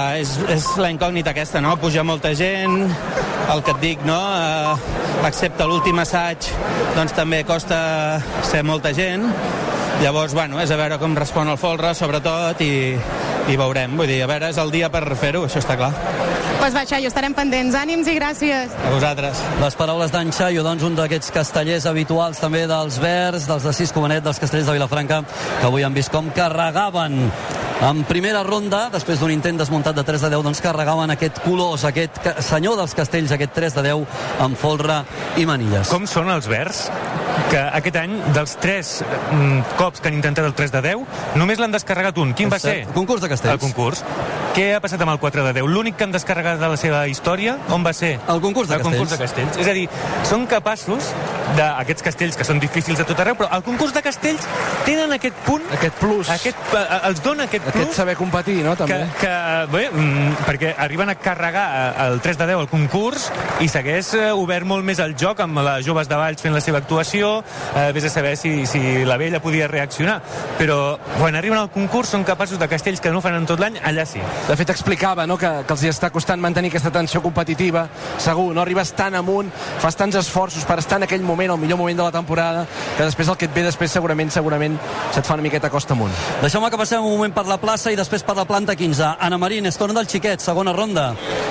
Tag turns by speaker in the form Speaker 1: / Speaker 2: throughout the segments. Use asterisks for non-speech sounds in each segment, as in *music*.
Speaker 1: Uh, és, és la incògnita aquesta, no? Puja molta gent, el que et dic, no? Uh, excepte l'últim assaig, doncs també costa ser molta gent. Llavors, bueno, és a veure com respon el folre, sobretot, i, i veurem. Vull dir, a veure, és el dia per fer-ho, això està clar.
Speaker 2: Pues va, Xaio, estarem pendents. Ànims i gràcies.
Speaker 1: A vosaltres.
Speaker 3: Les paraules d'en Xaio, doncs, un d'aquests castellers habituals també dels Verds, dels de Sis Comanet, dels castellers de Vilafranca, que avui han vist com carregaven en primera ronda, després d'un intent desmuntat de 3 de 10, doncs carregaven aquest colós, aquest senyor dels castells, aquest 3 de 10, amb folre i manilles.
Speaker 4: Com són els verds? Que aquest any, dels 3 mm, cops que han intentat el 3 de 10, només l'han descarregat un. Quin va ser?
Speaker 3: El concurs de castells.
Speaker 4: El concurs. Què ha passat amb el 4 de 10? L'únic que han descarregat de la seva història, on va ser?
Speaker 3: El concurs de
Speaker 4: el
Speaker 3: castells.
Speaker 4: concurs de castells. És a dir, són capaços d'aquests castells que són difícils de tot arreu, però el concurs de castells tenen aquest punt...
Speaker 5: Aquest plus.
Speaker 4: Aquest, eh, els dona aquest plus...
Speaker 5: Aquest saber competir, no, també?
Speaker 4: Que, que bé, mm, perquè arriben a carregar eh, el 3 de 10 al concurs i s'hagués eh, obert molt més el joc amb les joves de Valls fent la seva actuació, eh, vés a saber si, si la vella podia reaccionar. Però quan arriben al concurs són capaços de castells que no fan en tot l'any, allà sí.
Speaker 5: De fet, explicava no, que, que els hi està costant mantenir aquesta tensió competitiva, segur, no? Arribes tan amunt, fas tants esforços per estar en aquell moment, el millor moment de la temporada, que després el que et ve després segurament, segurament se't fa una miqueta costa amunt.
Speaker 3: Deixeu-me que passem un moment per la plaça i després per la planta 15. Anna Marín, és torn del xiquet, segona ronda.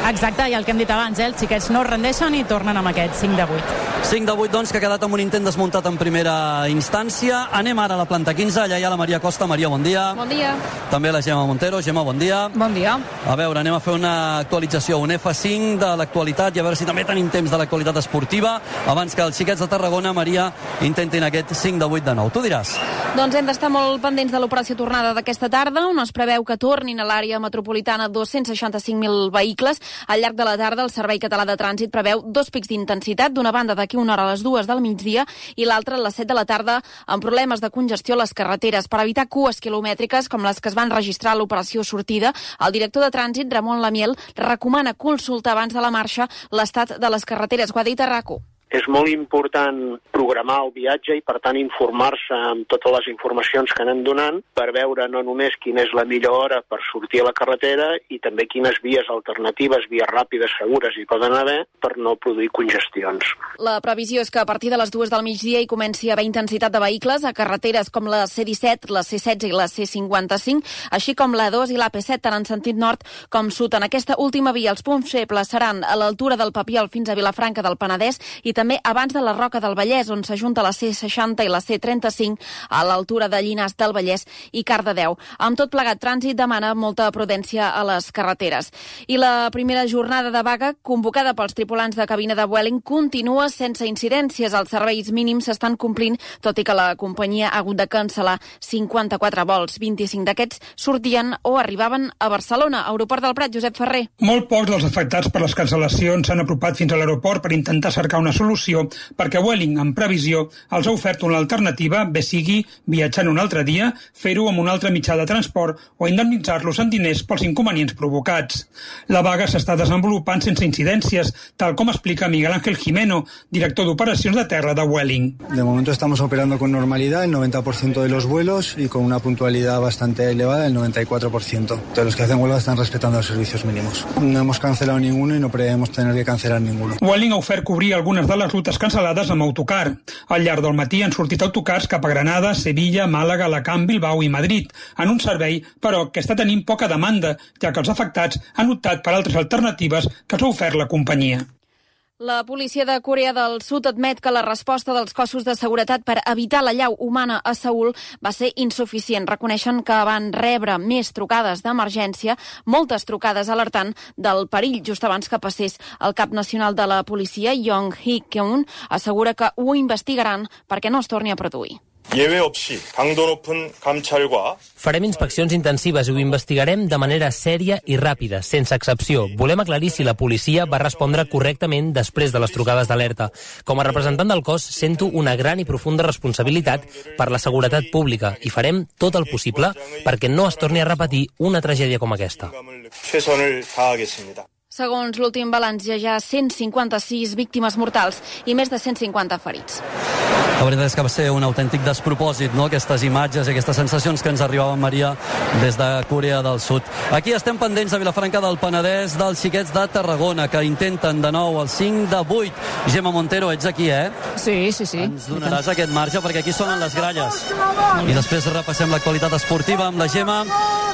Speaker 2: Exacte, i el que hem dit abans, eh? els xiquets no es rendeixen i tornen amb aquest 5 de 8.
Speaker 3: 5 de 8, doncs, que ha quedat amb un intent desmuntat en primera instància. Anem ara a la planta 15, allà hi ha la Maria Costa. Maria, bon dia.
Speaker 6: Bon dia.
Speaker 3: També la Gemma Montero. Gemma, bon dia.
Speaker 6: Bon dia.
Speaker 3: A veure, anem a fer una actualització, un F5 de l'actualitat i a veure si també tenim temps de l'actualitat esportiva abans que els xiquets de Tarragona, Maria, intentin aquest 5 de 8 de nou. Tu diràs.
Speaker 6: Doncs hem d'estar molt pendents de l'operació tornada d'aquesta tarda, on es preveu que tornin a l'àrea metropolitana 265.000 vehicles. Al llarg de la tarda, el Servei Català de Trànsit preveu dos pics d'intensitat, d'una banda d'aquí una hora a les dues del migdia i l'altra a les 7 de la tarda, amb problemes de congestió a les carreteres. Per evitar cues quilomètriques com les que es van registrar a l'operació sortida, el director de Trànsit, Ramon Lamiel, recomana consultar abans de la marxa l'estat de les carreteres. Ho ha dit a RACO
Speaker 7: és molt important programar el viatge i, per tant, informar-se amb totes les informacions que anem donant per veure no només quina és la millor hora per sortir a la carretera i també quines vies alternatives, vies ràpides, segures hi poden haver per no produir congestions.
Speaker 6: La previsió és que a partir de les dues del migdia hi comenci a haver intensitat de vehicles a carreteres com la C-17, la C-16 i la C-55, així com la 2 i la P7, tant en sentit nord com sud. En aquesta última via, els punts febles seran a l'altura del Papiol fins a Vilafranca del Penedès i també abans de la Roca del Vallès, on s'ajunta la C60 i la C35 a l'altura de Llinars del Vallès i Cardedeu. Amb tot plegat, trànsit demana molta prudència a les carreteres. I la primera jornada de vaga, convocada pels tripulants de cabina de Vueling, continua sense incidències. Els serveis mínims s'estan complint, tot i que la companyia ha hagut de cancel·lar 54 vols. 25 d'aquests sortien o arribaven a Barcelona, aeroport del Prat, Josep Ferrer.
Speaker 8: Molt pocs dels afectats per les cancel·lacions s'han apropat fins a l'aeroport per intentar cercar una solució perquè Welling, en previsió, els ha ofert una alternativa, bé sigui viatjant un altre dia, fer-ho amb un altre mitjà de transport o indemnitzar-los en diners pels inconvenients provocats. La vaga s'està desenvolupant sense incidències, tal com explica Miguel Ángel Jimeno, director d'operacions de terra de Welling.
Speaker 9: De momento estamos operando con normalidad el 90% de los vuelos y con una puntualidad bastante elevada, el 94%. De los que hacen huelga están respetando los servicios mínimos. No hemos cancelado ninguno y no prevemos tener que cancelar ninguno.
Speaker 8: Welling ha ofert cobrir algunes de les rutes cancel·lades amb autocar. Al llarg del matí han sortit autocars cap a Granada, Sevilla, Màlaga, Alacant, Bilbao i Madrid, en un servei, però, que està tenint poca demanda, ja que els afectats han optat per altres alternatives que s'ha ofert la companyia.
Speaker 6: La policia de Corea del Sud admet que la resposta dels cossos de seguretat per evitar la llau humana a Seul va ser insuficient. Reconeixen que van rebre més trucades d'emergència, moltes trucades alertant del perill just abans que passés. El cap nacional de la policia, Yong Hee-keun, assegura que ho investigaran perquè no es torni a produir.
Speaker 10: Farem inspeccions intensives i ho investigarem de manera sèria i ràpida, sense excepció. Volem aclarir si la policia va respondre correctament després de les trucades d'alerta. Com a representant del cos, sento una gran i profunda responsabilitat per la seguretat pública i farem tot el possible perquè no es torni a repetir una tragèdia com aquesta.
Speaker 6: Segons l'últim balanç, hi ha ja 156 víctimes mortals i més de 150 ferits.
Speaker 3: La veritat és que va ser un autèntic despropòsit, no?, aquestes imatges i aquestes sensacions que ens arribaven, Maria, des de Corea del Sud. Aquí estem pendents de Vilafranca del Penedès, dels xiquets de Tarragona, que intenten de nou el 5 de 8. Gemma Montero, ets aquí, eh?
Speaker 2: Sí, sí, sí.
Speaker 3: Ens donaràs aquest marge, perquè aquí sonen les gralles. I després repassem l'actualitat esportiva amb la Gemma.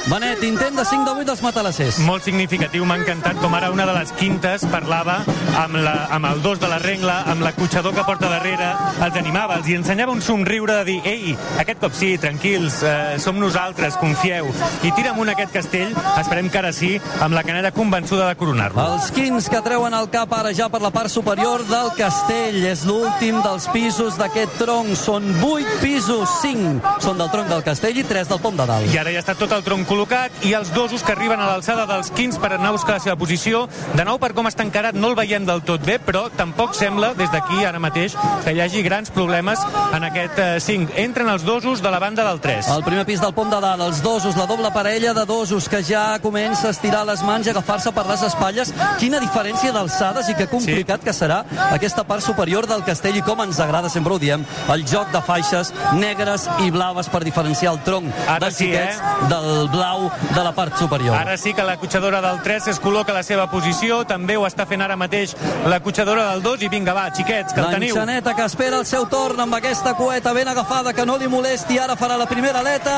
Speaker 3: Benet, intent de 5 de 8 dels matalassers.
Speaker 11: Molt significatiu, m'ha encantat com ara una de les quintes parlava amb, la, amb el dos de la rengla, amb l'acotxador que porta darrere, els animava, els hi ensenyava un somriure de dir ei, aquest cop sí, tranquils, eh, som nosaltres, confieu. I tira amunt aquest castell, esperem que ara sí, amb la canera convençuda de coronar-lo.
Speaker 3: Els quins que treuen el cap ara ja per la part superior del castell. És l'últim dels pisos d'aquest tronc. Són 8 pisos, 5 són del tronc del castell i 3 del pom de dalt.
Speaker 11: I ara ja està tot el tronc col·locat i els dosos que arriben a l'alçada dels quins per anar a buscar la seva posició. De nou, per com està encarat, no el veiem del tot bé, però tampoc sembla, des d'aquí, ara mateix, que hi hagi grans problemes en aquest eh, 5. Entren els dosos de la banda del 3.
Speaker 3: Al primer pis del pom de dalt, els dosos, la doble parella de dosos que ja comença a estirar les mans i agafar-se per les espatlles. Quina diferència d'alçades i que complicat sí. que serà aquesta part superior del castell i com ens agrada, sempre ho diem, el joc de faixes negres i blaves per diferenciar el tronc
Speaker 11: Ara
Speaker 3: dels
Speaker 11: sí,
Speaker 3: xiquets
Speaker 11: eh?
Speaker 3: del blau de la part superior.
Speaker 11: Ara sí que la cotxadora del 3 es col·loca la seva posició, també ho està fent ara mateix la cotxadora del 2 i vinga, va, xiquets, que el teniu.
Speaker 3: L'enxaneta que espera el seu torn amb aquesta cueta ben agafada que no li molesti, ara farà la primera aleta,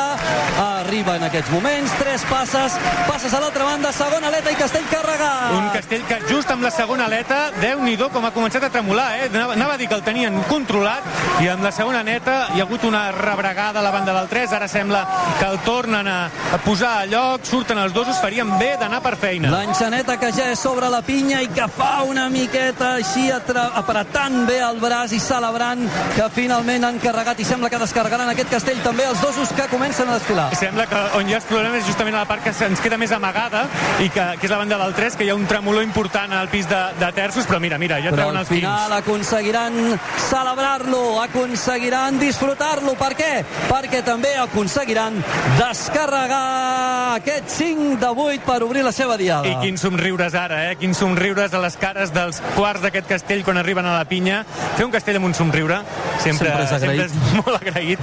Speaker 3: arriba en aquests moments, tres passes, passes a l'altra banda, segona aleta i castell carregat.
Speaker 11: Un castell que just amb la segona aleta, déu nhi com ha començat a tremolar, eh? Anava, a dir que el tenien controlat i amb la segona neta hi ha hagut una rebregada a la banda del 3, ara sembla que el tornen a, a posar a lloc, surten els dosos, farien bé d'anar per feina.
Speaker 3: L'enxaneta que ja és sobre la pinya i que fa una miqueta així apretant bé el braç i celebrant que finalment han carregat i sembla que descarregaran aquest castell també els dosos que comencen a desfilar.
Speaker 11: Sembla que on hi ha els problemes és justament a la part que se'ns queda més amagada i que, que és la banda del 3, que hi ha un tremolor important al pis de, de terços, però mira, mira, ja treuen els
Speaker 3: final
Speaker 11: quins.
Speaker 3: aconseguiran celebrar-lo, aconseguiran disfrutar-lo. Per què? Perquè també aconseguiran descarregar aquest 5 de 8 per obrir la seva diada.
Speaker 11: I quins somriures ara, eh? Quins somriures a les cares dels quarts d'aquest castell quan arriben a la pinya. Fer un castell amb un somriure sempre,
Speaker 3: Sempre és agraït.
Speaker 11: sempre és *laughs* molt agraït.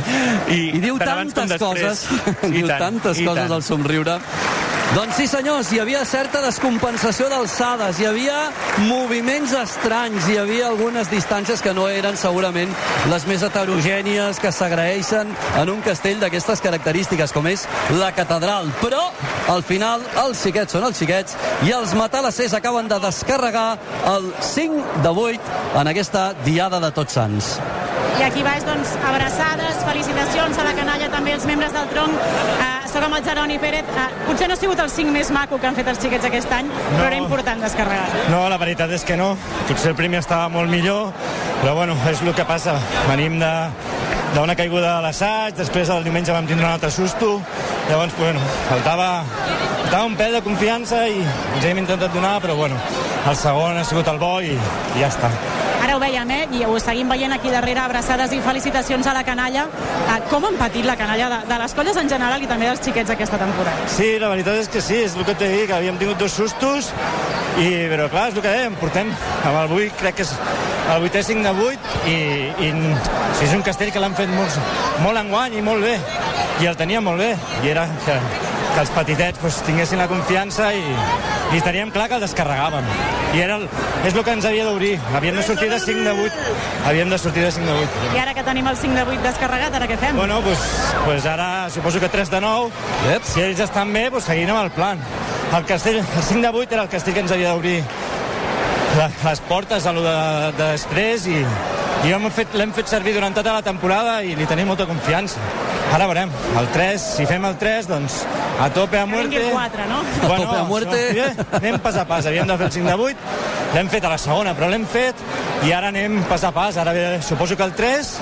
Speaker 11: I,
Speaker 3: I diu tantes coses,
Speaker 11: I *laughs*
Speaker 3: diu
Speaker 11: tant,
Speaker 3: tantes
Speaker 11: i
Speaker 3: coses al somriure. Doncs sí, senyors, hi havia certa descompensació d'alçades, hi havia moviments estranys, hi havia algunes distàncies que no eren segurament les més heterogènies que s'agraeixen en un castell d'aquestes característiques, com és la catedral. Però, al final, els xiquets són els xiquets i els matalassers acaben de descarregar el 5 de 8 en aquesta diada de Tots Sants.
Speaker 2: I aquí baix, doncs, abraçades, felicitacions a la canalla, també els membres del tronc. Uh, soc amb el Geroni Pérez. Uh, potser no ha sigut el 5 més maco que han fet els xiquets aquest any, no. però era important descarregar.
Speaker 12: No, la veritat és que no. Potser el primer estava molt millor, però bueno, és el que passa. Venim de d'una caiguda a l'assaig, després el diumenge vam tindre un altre susto, llavors, bueno, faltava, faltava un pèl de confiança i ens hem intentat donar, però bueno, el segon ha sigut el bo i, i ja està.
Speaker 2: Ara ho veiem, eh? I ho seguim veient aquí darrere, abraçades i felicitacions a la canalla. Uh, com han patit la canalla de, de les colles en general i també dels xiquets aquesta temporada?
Speaker 12: Sí, la veritat és que sí, és el que t'he dit, que havíem tingut dos sustos, i, però clar, és el que dèiem, portem amb el 8, crec que és el 8è 5 de 8, i, i sí, és un castell que l'han fet molt, molt enguany i molt bé, i el tenia molt bé, i era que, que els petitets pues, tinguessin la confiança i, i teníem clar que el descarregàvem. I era el, és el que ens havia d'obrir. Havíem de sortir de 5 de 8. Havíem de sortir de 5 de 8.
Speaker 2: I ara que tenim el 5 de 8 descarregat, ara què fem?
Speaker 12: Bueno, pues, pues ara suposo que 3 de 9.
Speaker 3: Yep.
Speaker 12: Si ells estan bé, pues seguim amb el plan. El, castell, el 5 de 8 era el castell que ens havia d'obrir les portes a lo de, de després i, i l'hem fet, l'hem fet servir durant tota la temporada i li tenim molta confiança. Ara veurem, el 3, si fem el 3, doncs a tope a
Speaker 2: Que
Speaker 12: muerte.
Speaker 2: vingui el 4, no?
Speaker 3: A tope a muerte.
Speaker 12: Això, bé, anem pas a pas, havíem de fer el 5 de 8, l'hem fet a la segona, però l'hem fet i ara anem pas a pas. Ara ve, suposo que el 3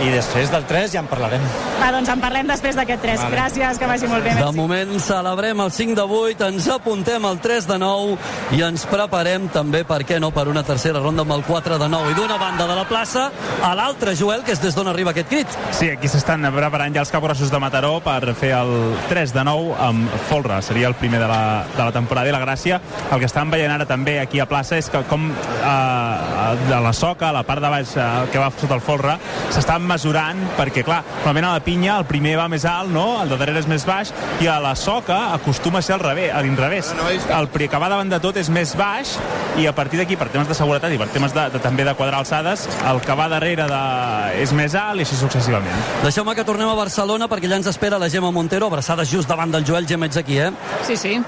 Speaker 12: i després del 3 ja en parlarem.
Speaker 2: Va, doncs en parlem després d'aquest 3.
Speaker 12: Vale.
Speaker 2: Gràcies, que vagi molt bé.
Speaker 3: De
Speaker 2: Merci.
Speaker 3: moment celebrem el 5 de 8, ens apuntem al 3 de 9 i ens preparem també, per què no, per una tercera ronda amb el 4 de 9. I d'una banda de la plaça a l'altra, Joel, que és des d'on arriba aquest crit.
Speaker 13: Sí, aquí s'estan preparant ja els capgrossos de Mataró per fer el 3 de 9 amb Folra. Seria el primer de la, de la temporada. I la gràcia, el que estan veient ara també aquí a plaça és que com eh, de la soca, a la part de baix eh, que va sota el folre, s'estan mesurant perquè, clar, normalment a la pinya el primer va més alt, no? el de darrere és més baix, i a la soca acostuma a ser al revés. A l'inrevés. El pri- que va davant de tot és més baix i a partir d'aquí, per temes de seguretat i per temes de, de, també de quadrar alçades, el que va darrere de, és més alt i així successivament.
Speaker 3: Deixeu-me que tornem a Barcelona perquè ja ens espera la Gemma Montero, abraçada just davant del Joel. Gemma, ets aquí, eh?
Speaker 14: Sí, sí.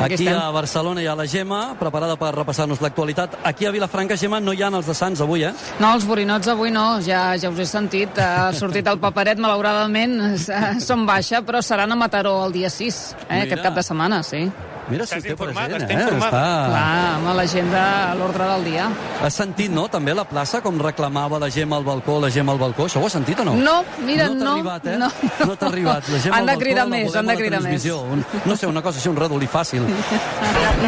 Speaker 14: Aquí
Speaker 3: Aquí a Barcelona hi ha la Gemma, preparada per repassar-nos l'actualitat. Aquí a Vilafranca, Gemma, no hi ha els de Sants avui, eh?
Speaker 14: No, els borinots avui no, ja, ja us he sentit. Ha sortit el paperet, malauradament, *laughs* són baixa, però seran a Mataró el dia 6, eh,
Speaker 3: Mira.
Speaker 14: aquest cap de setmana, sí.
Speaker 3: Mira si té present,
Speaker 14: està
Speaker 3: eh?
Speaker 14: informat.
Speaker 3: Està...
Speaker 14: Clar, amb l'agenda a l'ordre del dia.
Speaker 3: Has sentit, no, també la plaça, com reclamava la Gemma al balcó, la Gemma al balcó? Això ho has sentit o no?
Speaker 14: No, mira,
Speaker 3: no. t'ha
Speaker 14: no,
Speaker 3: arribat, eh?
Speaker 14: no,
Speaker 3: no t'ha arribat. La Gemma
Speaker 14: Han
Speaker 3: al
Speaker 14: de
Speaker 3: balcó,
Speaker 14: cridar
Speaker 3: la
Speaker 14: més, han de cridar més.
Speaker 3: Un, no sé, una cosa així, un redolí fàcil.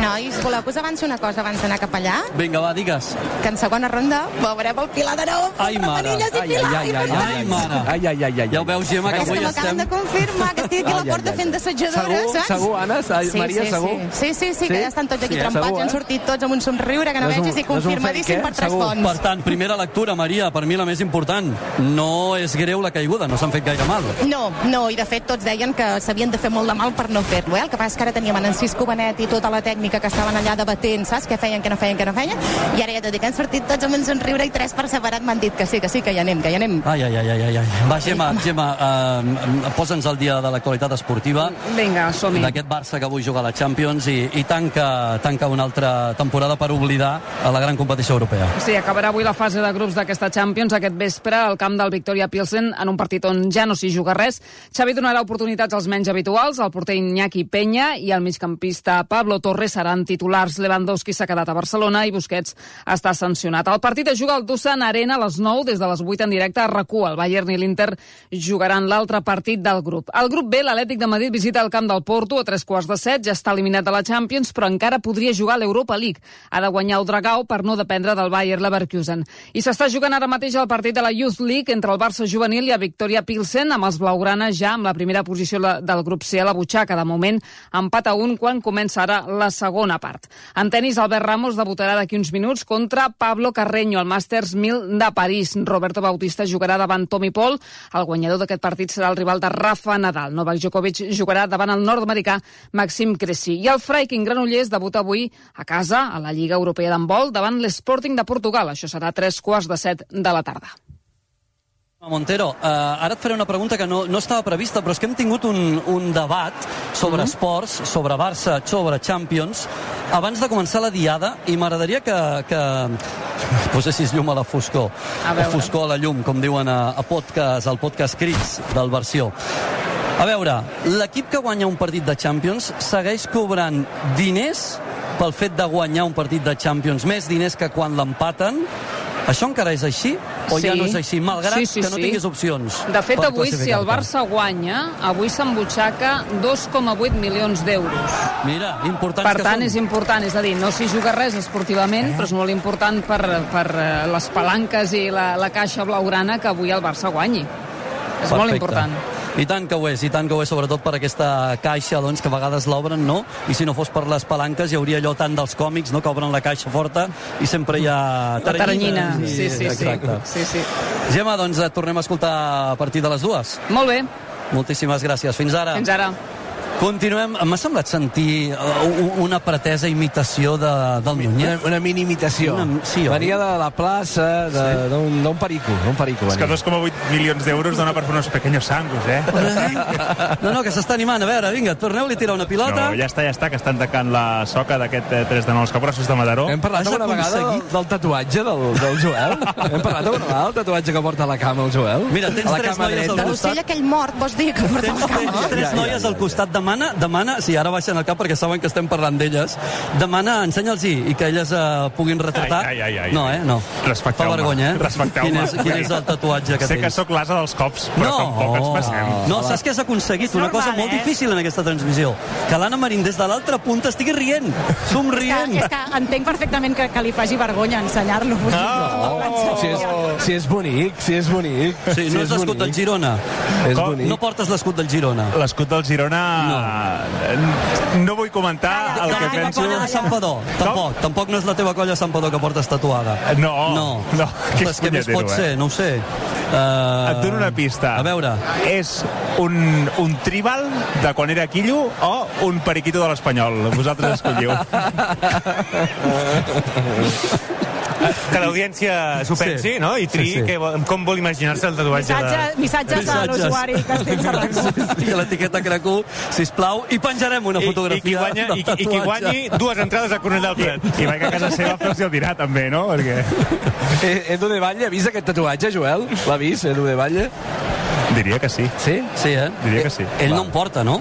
Speaker 15: Nois, voleu que us avanci una cosa abans d'anar cap allà?
Speaker 3: Vinga, va, digues.
Speaker 15: Que en segona ronda veurem el Pilar d'Aró,
Speaker 3: Ai, mare. Ai, ai, ai, ai, ai, mare.
Speaker 5: Ai, ai, ai, ai.
Speaker 3: Ja ho veus, Gemma, que
Speaker 15: És que
Speaker 3: avui
Speaker 15: m'acaben
Speaker 3: estem...
Speaker 15: de confirmar que estic aquí a la porta fent d'assajadora,
Speaker 5: Segur?
Speaker 15: saps?
Speaker 5: Segur, Anna? Maria, segur?
Speaker 15: Sí, sí, sí, que ja estan tots aquí
Speaker 5: Sí,
Speaker 15: trempats
Speaker 5: segur,
Speaker 15: i han
Speaker 5: eh?
Speaker 15: sortit tots amb un somriure que no
Speaker 5: No
Speaker 15: veig i
Speaker 5: no
Speaker 15: confirmadíssim
Speaker 5: eh?
Speaker 15: per tres
Speaker 5: Segur.
Speaker 15: fonts.
Speaker 3: Per tant, primera lectura, Maria, per mi la més important. No és greu la caiguda, no s'han fet gaire mal.
Speaker 15: No, no, i de fet tots deien que s'havien de fer molt de mal per no fer-lo, eh? El que passa és que ara teníem en Cisco Benet i tota la tècnica que estaven allà debatent, saps? Què feien, què no feien, què no feien, i ara ja t'ho dic, han sortit tots amb un somriure i tres per separat m'han dit que sí, que sí, que hi anem, que hi anem.
Speaker 3: Ai, ai, ai, ai, ai. Va, Gemma, Gemma uh, posa'ns al dia de l'actualitat esportiva.
Speaker 14: Vinga, som-hi.
Speaker 3: D'aquest Barça que avui juga a la Champions i, i tanca, tanca una altra temporada per oblidar a la gran competició europea.
Speaker 14: Sí, acabarà avui la fase de grups d'aquesta Champions aquest vespre al camp del Victoria Pilsen en un partit on ja no s'hi juga res. Xavi donarà oportunitats als menys habituals, el porter Iñaki Peña i el migcampista Pablo Torres seran titulars. Lewandowski s'ha quedat a Barcelona i Busquets està sancionat. El partit es juga al Dusan Arena a les 9 des de les 8 en directe a rac El Bayern i l'Inter jugaran l'altre partit del grup. El grup B, l'Atlètic de Madrid visita el camp del Porto a tres quarts de set, ja està eliminat de la Champions, però encara podria jugar a l'Europa League. Ha de guanyar el Dragao per no dependre del Bayer Leverkusen. I s'està jugant ara mateix el partit de la Youth League entre el Barça juvenil i el Victoria Pilsen, amb els blaugrana ja amb la primera posició la- del grup C a la butxaca. De moment, empat a un quan comença ara la segona part. En tenis, Albert Ramos debutarà d'aquí uns minuts contra Pablo Carreño, al Masters 1000 de París. Roberto Bautista jugarà davant Tommy Paul. El guanyador d'aquest partit serà el rival de Rafa Nadal. Novak Djokovic jugarà davant el nord-americà Maxim Cressy. I el Freiking Granollers debuta avui a casa a la Lliga Europea d'Handbol davant l'Sporting de Portugal. Això serà a tres quarts de set de la tarda.
Speaker 3: Montero, eh, ara et faré una pregunta que no, no estava prevista, però és que hem tingut un, un debat sobre
Speaker 14: Mhm.
Speaker 3: esports, sobre Barça, sobre Champions, abans de començar la diada, i m'agradaria que, que *laughs* posessis llum a la foscor,
Speaker 14: A veure.
Speaker 3: foscor a la llum, com diuen a, a podcast, al podcast Crits del Versió. A veure, l'equip que guanya un partit de Champions segueix cobrant diners pel fet de guanyar un partit de Champions, més diners que quan l'empaten. Això encara és així? O ja
Speaker 14: Sí.
Speaker 3: no és així, malgrat
Speaker 14: Sí, sí,
Speaker 3: que no
Speaker 14: sí.
Speaker 3: tinguis opcions?
Speaker 14: De fet, avui, si el? Barça guanya, avui s'embutxaca 2,8 milions d'euros.
Speaker 3: Mira, importants
Speaker 14: Per tant,
Speaker 3: són.
Speaker 14: és important, és a dir, no s'hi juga res esportivament, però és molt important per, per eh, les palanques i la, la caixa blaugrana que avui el Barça guanyi. És molt
Speaker 3: Perfecte.
Speaker 14: important.
Speaker 3: I tant que ho és, i tant que ho és, sobretot per aquesta caixa, doncs, que a vegades l'obren, no? I si no fos per les palanques, hi hauria allò tant dels còmics, no?, que obren la caixa forta i sempre hi ha
Speaker 14: La taranyina,
Speaker 3: i-
Speaker 14: sí, sí, sí.
Speaker 3: Exacte.
Speaker 14: sí, sí.
Speaker 3: Gemma, doncs tornem a escoltar a partir de les dues.
Speaker 14: Molt bé,
Speaker 3: Moltíssimes gràcies. Fins ara.
Speaker 14: fins ara.
Speaker 3: Continuem. M'ha semblat sentir uh, una pretesa imitació de, del Núñez.
Speaker 5: Una, una mini imitació.
Speaker 3: Una, sí?
Speaker 5: Venia de la plaça de- d'un sí. perico, d'un perico.
Speaker 13: És que
Speaker 5: venia.
Speaker 13: 2,8 milions d'euros dona per fer uns pequeños sangus, eh?
Speaker 3: No, no, que s'està animant. A veure, vinga, torneu-li a tirar una pilota.
Speaker 13: No, ja està, ja està, que estan tacant la soca d'aquest eh, 3 de 9, els cabrossos de Mataró.
Speaker 5: Hem parlat alguna vegada del, del tatuatge del, del Joel? Hem parlat alguna vegada del tatuatge que porta a la cama el Joel?
Speaker 3: Mira, tens tres
Speaker 5: cama
Speaker 3: noies al
Speaker 5: dreta.
Speaker 3: costat.
Speaker 15: L'ocell aquell mort, vols dir que porta
Speaker 3: Tens,
Speaker 15: la
Speaker 3: tens
Speaker 15: cama?
Speaker 3: tres
Speaker 5: Ja, ja,
Speaker 3: noies al costat de demana, demana, sí, ara baixen el cap perquè saben que estem parlant d'elles, demana, ensenya'ls i que elles uh, puguin retratar.
Speaker 4: Ai, ai, ai, ai.
Speaker 3: no, eh? No.
Speaker 4: Respecteu-me.
Speaker 3: Fa vergonya, eh?
Speaker 4: Respecteu-me.
Speaker 3: Quin és, quin és el tatuatge que
Speaker 4: sé
Speaker 3: tens?
Speaker 4: que sóc l'asa dels cops, però
Speaker 3: no,
Speaker 4: tampoc ens passem.
Speaker 3: No, saps què has aconseguit? Una cosa molt difícil en aquesta transmissió. Que l'Anna Marín des de l'altra punta estigui rient, somrient.
Speaker 2: És que, és que entenc perfectament que, que li faci vergonya ensenyar-lo.
Speaker 5: No, si, és, si és bonic, si és bonic.
Speaker 3: Sí, no
Speaker 5: si
Speaker 3: és l'escut del Girona.
Speaker 5: És bonic.
Speaker 3: No portes l'escut del Girona.
Speaker 4: L'escut del Girona... No. No vull comentar el
Speaker 3: de
Speaker 4: que
Speaker 3: la teva
Speaker 4: penso...
Speaker 3: colla de Sant Padó. Tampoc, tampoc no és la teva colla de Sant Padó que portes tatuada.
Speaker 4: No,
Speaker 3: no.
Speaker 4: no, que és
Speaker 3: què més pot
Speaker 4: punyetero,
Speaker 3: ser?
Speaker 4: eh?
Speaker 3: No ho sé. Uh,
Speaker 4: Et dono una pista.
Speaker 3: A veure.
Speaker 4: És un, un tribal de quan era quillo o un periquito de l'Espanyol. Vosaltres escolliu. *laughs*
Speaker 11: que l'audiència s'ho
Speaker 3: Sí.
Speaker 11: pensi, no? I triï
Speaker 3: Sí, sí.
Speaker 11: que com vol imaginar-se el tatuatge
Speaker 2: Missatge,
Speaker 11: de...
Speaker 2: missatges a l'usuari Castellserracó. *laughs*
Speaker 3: I l'etiqueta Cracú, sisplau, i penjarem una
Speaker 11: I, i,
Speaker 3: fotografia
Speaker 11: qui guanya,
Speaker 3: del
Speaker 11: i, qui- i qui guanyi dues entrades a Cornell del Prat.
Speaker 4: I vaig a casa seva a fer-los el dinar, també, no? Perquè...
Speaker 5: Eh, Edu de Valle, ha vist aquest tatuatge, Joel? L'ha vist, Edu de Valle?
Speaker 4: Diria que sí.
Speaker 5: Sí?
Speaker 3: Sí, eh?
Speaker 4: Diria que sí.
Speaker 3: Ell no en porta, no?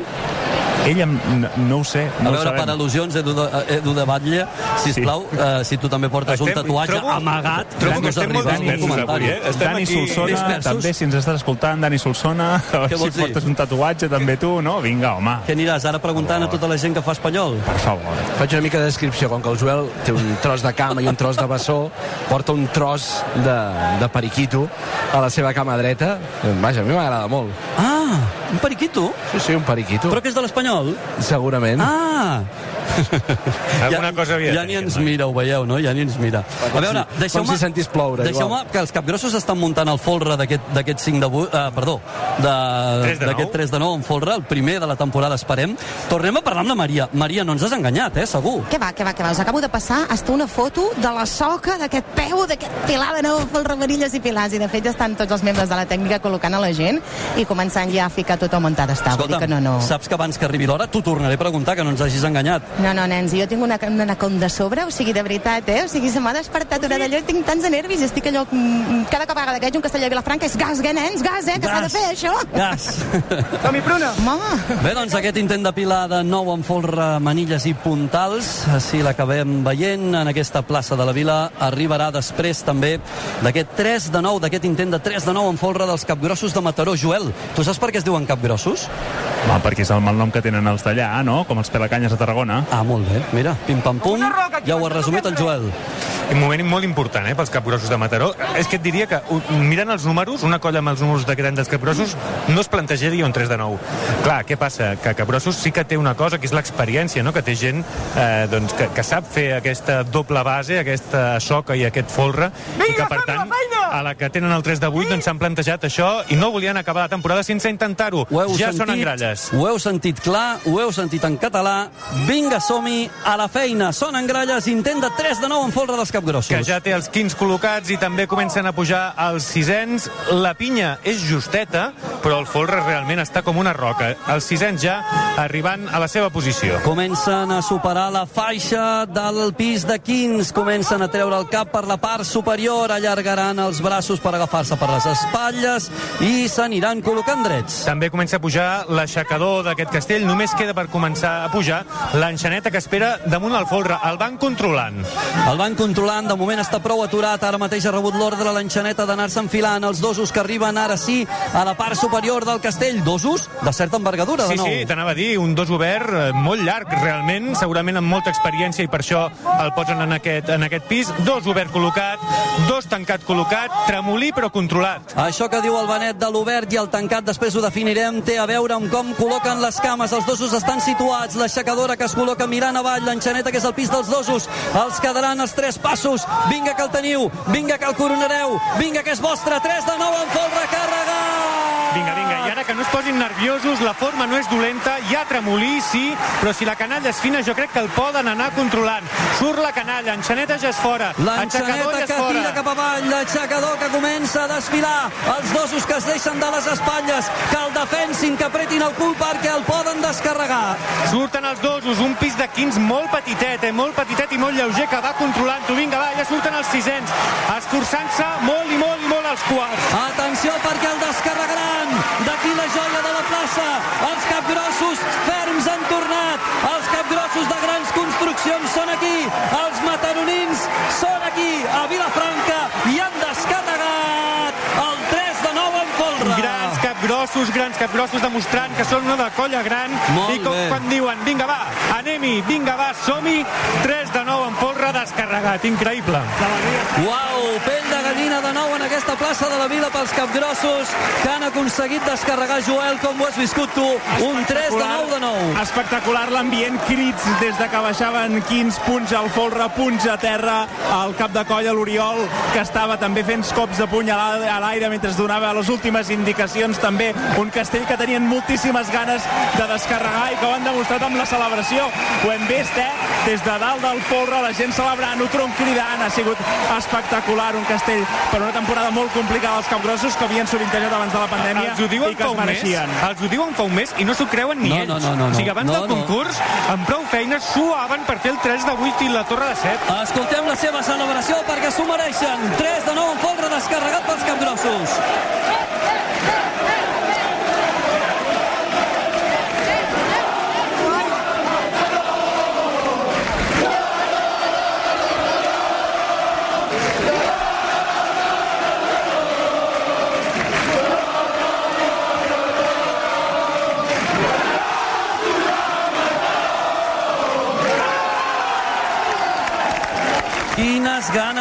Speaker 4: Ell em, no, no ho sé.
Speaker 3: A
Speaker 4: No ho
Speaker 3: veure, per al·lusions, Edu de, Edu de Batlle, sisplau, sí. uh, si tu també portes un
Speaker 11: Estem-
Speaker 3: tatuatge
Speaker 11: trobo-
Speaker 3: amagat,
Speaker 11: trobo que estem molt
Speaker 3: un
Speaker 11: dispersos avui, eh? Estem
Speaker 4: Dani
Speaker 11: aquí
Speaker 4: Solsona,
Speaker 3: dispersos.
Speaker 4: també, si ens estàs escoltant, Dani Solsona, a veure si
Speaker 3: dir?
Speaker 4: portes un tatuatge, també tu, no? Vinga, home.
Speaker 3: Què aniràs ara preguntant a tota la gent que fa espanyol?
Speaker 4: Per favor.
Speaker 5: Faig una mica de descripció, com que el Joel té un tros de cama i un tros de bessó, porta un tros de, de periquito a la seva cama dreta. Vaja, a mi m'agrada molt.
Speaker 3: Ah, un periquito?
Speaker 5: Sí, sí, un periquito.
Speaker 3: Però que és de l'espanyol?
Speaker 5: Segurament.
Speaker 3: Ah!
Speaker 11: Alguna cosa havia
Speaker 3: ja ni ens
Speaker 11: noi.
Speaker 3: mira, ho veieu, no? Ja ni ens mira. A veure,
Speaker 5: com
Speaker 3: deixeu-me...
Speaker 5: si sentís ploure,
Speaker 3: Deixeu-me
Speaker 5: igual.
Speaker 3: que els capgrossos estan muntant el folre d'aquest d'aquest 5 de 8... Uh, perdó, de-
Speaker 11: Tres de
Speaker 3: d'aquest
Speaker 11: nou?
Speaker 3: 3 de 9 en folre, el primer de la temporada, esperem. Tornem a parlar amb la Maria. Maria, no ens has enganyat, eh, segur.
Speaker 15: Què va, què va, què va? Us acabo de passar hasta una foto de la soca d'aquest peu, d'aquest pilar de nou pel Ramarilles i Pilars. I de fet ja estan tots els membres de la tècnica col·locant a la gent i començant ja a ficar tot el muntat està. Dir que no, no.
Speaker 3: saps que abans que arribi l'hora t'ho tornaré a preguntar, que no ens hagis enganyat.
Speaker 15: No, no, nens, jo tinc una, una anaconda a sobre, o sigui, de veritat, eh? O sigui, se m'ha despertat una d'allò, tinc tants de nervis, estic allò... mm, Cada vegada que veig un castellà a Vilafranca és gas, eh, nens? Gas, eh? Que s'ha de fer, això?
Speaker 3: Gas. *laughs*
Speaker 15: Tomi Pruna! Home!
Speaker 3: Bé, doncs aquest intent de pilar de nou en folre, manilles i puntals, així l'acabem veient en aquesta plaça de la Vila, arribarà després també d'aquest 3 de 9, d'aquest intent de 3 de 9 en folre dels capgrossos de Mataró. Joel, tu saps per què es diuen capgrossos?
Speaker 4: Va, perquè és el malnom que tenen els d'allà, no? Com els pelacanyes a Tarragona.
Speaker 3: Ah, molt bé. Mira, pim-pam-pum, ja ho ha resumit el Joel.
Speaker 11: Un moment molt important, eh, pels capgrossos de Mataró. És que et diria que, mirant els números, una colla amb els números d'aquest any dels capgrossos no es plantejaria un 3 de 9. Clar, què passa? Que capgrossos sí que té una cosa, que és l'experiència, no? Que té gent eh, doncs, que, que sap fer aquesta doble base, aquesta soca i aquest folre, i que, per tant, a la que tenen el 3 de 8, doncs s'han plantejat això i no volien acabar la temporada sense intentar-ho. Ja
Speaker 3: sentit,
Speaker 11: són en gralles.
Speaker 3: Ho heu sentit clar, ho heu sentit en català. Vinga, som-hi, a la feina. Són en gralles, intent de 3 de 9 en folre dels capgrossos.
Speaker 11: Que ja té els 15 col·locats i també comencen a pujar els sisens. La pinya és justeta, però el folre realment està com una roca. Els sisens ja arribant a la seva posició.
Speaker 3: Comencen a superar la faixa del pis de 15, comencen a treure el cap per la part superior, allargaran els braços per agafar-se per les espatlles i s'aniran col·locant drets.
Speaker 11: També comença a pujar l'aixecador d'aquest castell. Només queda per començar a pujar l'enxaneta que espera damunt el folre. El van controlant.
Speaker 3: El van controlant, de moment està prou aturat, ara mateix ha rebut l'ordre l'enxaneta d'anar-se enfilant, els dosos que arriben ara sí a la part superior del castell, dosos de certa envergadura, de
Speaker 11: Sí,
Speaker 3: nou.
Speaker 11: sí, t'anava a dir, un dos obert eh, molt llarg, realment, segurament amb molta experiència i per això el posen en aquest, en aquest pis. Dos obert col·locat, dos tancat col·locat, tremolí però controlat.
Speaker 3: Això que diu el Benet de l'obert i el tancat, després ho definirem, té a veure amb com col·loquen les cames. Els dosos estan situats, l'aixecadora que es col·loca mirant avall, l'enxaneta que és el pis dels dosos. Els quedaran els tres passos. Vinga que el teniu, vinga que el coronareu, vinga que és vostre. 3 de 9 en folre, carregar!
Speaker 11: Vinga, vinga, i ara que no es posin nerviosos, la forma no és dolenta, hi ha tremolí, sí, però si la canalla és fina, jo crec que el poden anar controlant. Surt la canalla, enxaneta ja és fora,
Speaker 3: L'enxaneta
Speaker 11: ja
Speaker 3: que
Speaker 11: fora.
Speaker 3: tira cap avall, l'aixecador que comença a desfilar, els dosos que es deixen de les espatlles, que el defensin, que apretin el cul perquè el poden descarregar.
Speaker 11: Surten els dosos, un pis de 15 molt petitet, eh? molt petitet i molt lleuger, que va controlant-ho. Vinga, va, ja surten els sisens, esforçant-se molt i molt i molt els quarts.
Speaker 3: Atenció perquè el descarregaran d'aquí la joia de la plaça. Els capgrossos ferms pedaços de grans construccions són aquí, els mataronins són aquí, a Vilafranca, i han
Speaker 11: descatagat capgrossos, grans capgrossos demostrant que són una de colla gran.
Speaker 3: Molt
Speaker 11: i com
Speaker 3: bé.
Speaker 11: quan diuen, vinga va, anem-hi, vinga va, som-hi 3 de 9 en folre descarregat, increïble.
Speaker 3: Uau, pell de gallina de nou en aquesta plaça de la Vila pels capgrossos que han aconseguit descarregar. Joel, com ho has viscut tu? Un 3 de 9 de 9.
Speaker 13: Espectacular l'ambient, crits des de que baixaven 15 punts al folre, punts a terra, al cap de colla. l'Oriol, que estava també fent cops de puny a l'aire mentre donava les últimes indicacions, també un castell que tenien moltíssimes ganes de descarregar i que ho han demostrat amb la celebració. Ho hem vist, eh? Des de dalt del folre, la gent celebrant, ho tronc cridant, ha sigut espectacular, un castell per una temporada molt complicada als capgrossos que havien sovintejat abans de la pandèmia
Speaker 11: els ho diuen
Speaker 13: i que es
Speaker 11: un mes,
Speaker 13: mereixien.
Speaker 11: els ho diuen fa un mes i no s'ho creuen ni
Speaker 3: No,
Speaker 11: ells.
Speaker 3: no, no, no, no.
Speaker 11: O sigui, abans
Speaker 3: No,
Speaker 11: del
Speaker 3: no.
Speaker 11: concurs, amb prou feines, suaven per fer el 3 de 8 i la torre de 7.
Speaker 3: Escoltem la seva celebració perquè s'ho mereixen. 3 de 9 en folre descarregat pels capgrossos.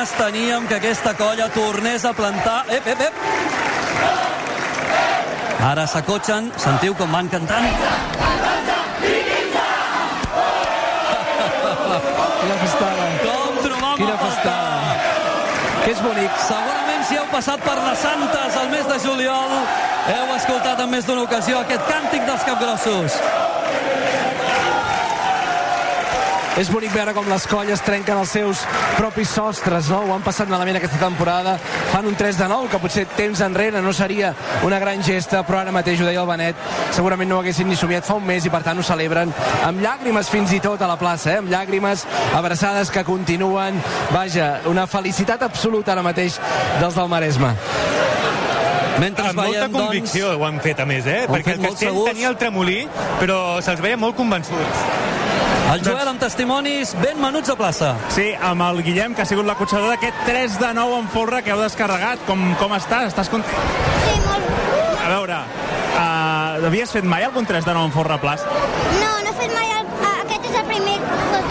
Speaker 3: Ganes teníem que aquesta colla tornés a plantar... Ep, ep, ep! Ara s'acotxen, sentiu com van cantant?
Speaker 5: Quina festada.
Speaker 3: Com trobam
Speaker 5: Quina festada. Que és bonic.
Speaker 3: Segurament si heu passat per les Santes al mes de juliol heu escoltat en més d'una ocasió aquest càntic dels capgrossos.
Speaker 5: És bonic veure com les colles trenquen els seus propis sostres, no? Ho han passat malament aquesta temporada. Fan un 3 de 9, que potser temps enrere no seria una gran gesta, però ara mateix ho deia el Benet, segurament no ho haguessin ni somiat fa un mes i per tant ho celebren amb llàgrimes fins i tot a la plaça, eh? amb llàgrimes, abraçades que continuen. Vaja, una felicitat absoluta ara mateix dels del Maresme.
Speaker 3: Mentre
Speaker 11: amb molta
Speaker 3: veiem, doncs-
Speaker 11: convicció ho han fet, a més, eh?
Speaker 3: Ho
Speaker 11: Perquè el castell
Speaker 3: segurs.
Speaker 11: tenia el tremolí, però se'ls veia molt convençuts.
Speaker 3: El Joel amb testimonis ben menuts a plaça.
Speaker 13: Sí, amb el Guillem, que ha sigut l'acotxador d'aquest 3 de 9 en folre que heu descarregat. Com, com estàs? Estàs content?
Speaker 16: Sí, molt.
Speaker 13: A veure, uh, havies fet mai algun 3 de 9 en folre a plaça?
Speaker 16: No, no he fet mai el, a- aquest és el primer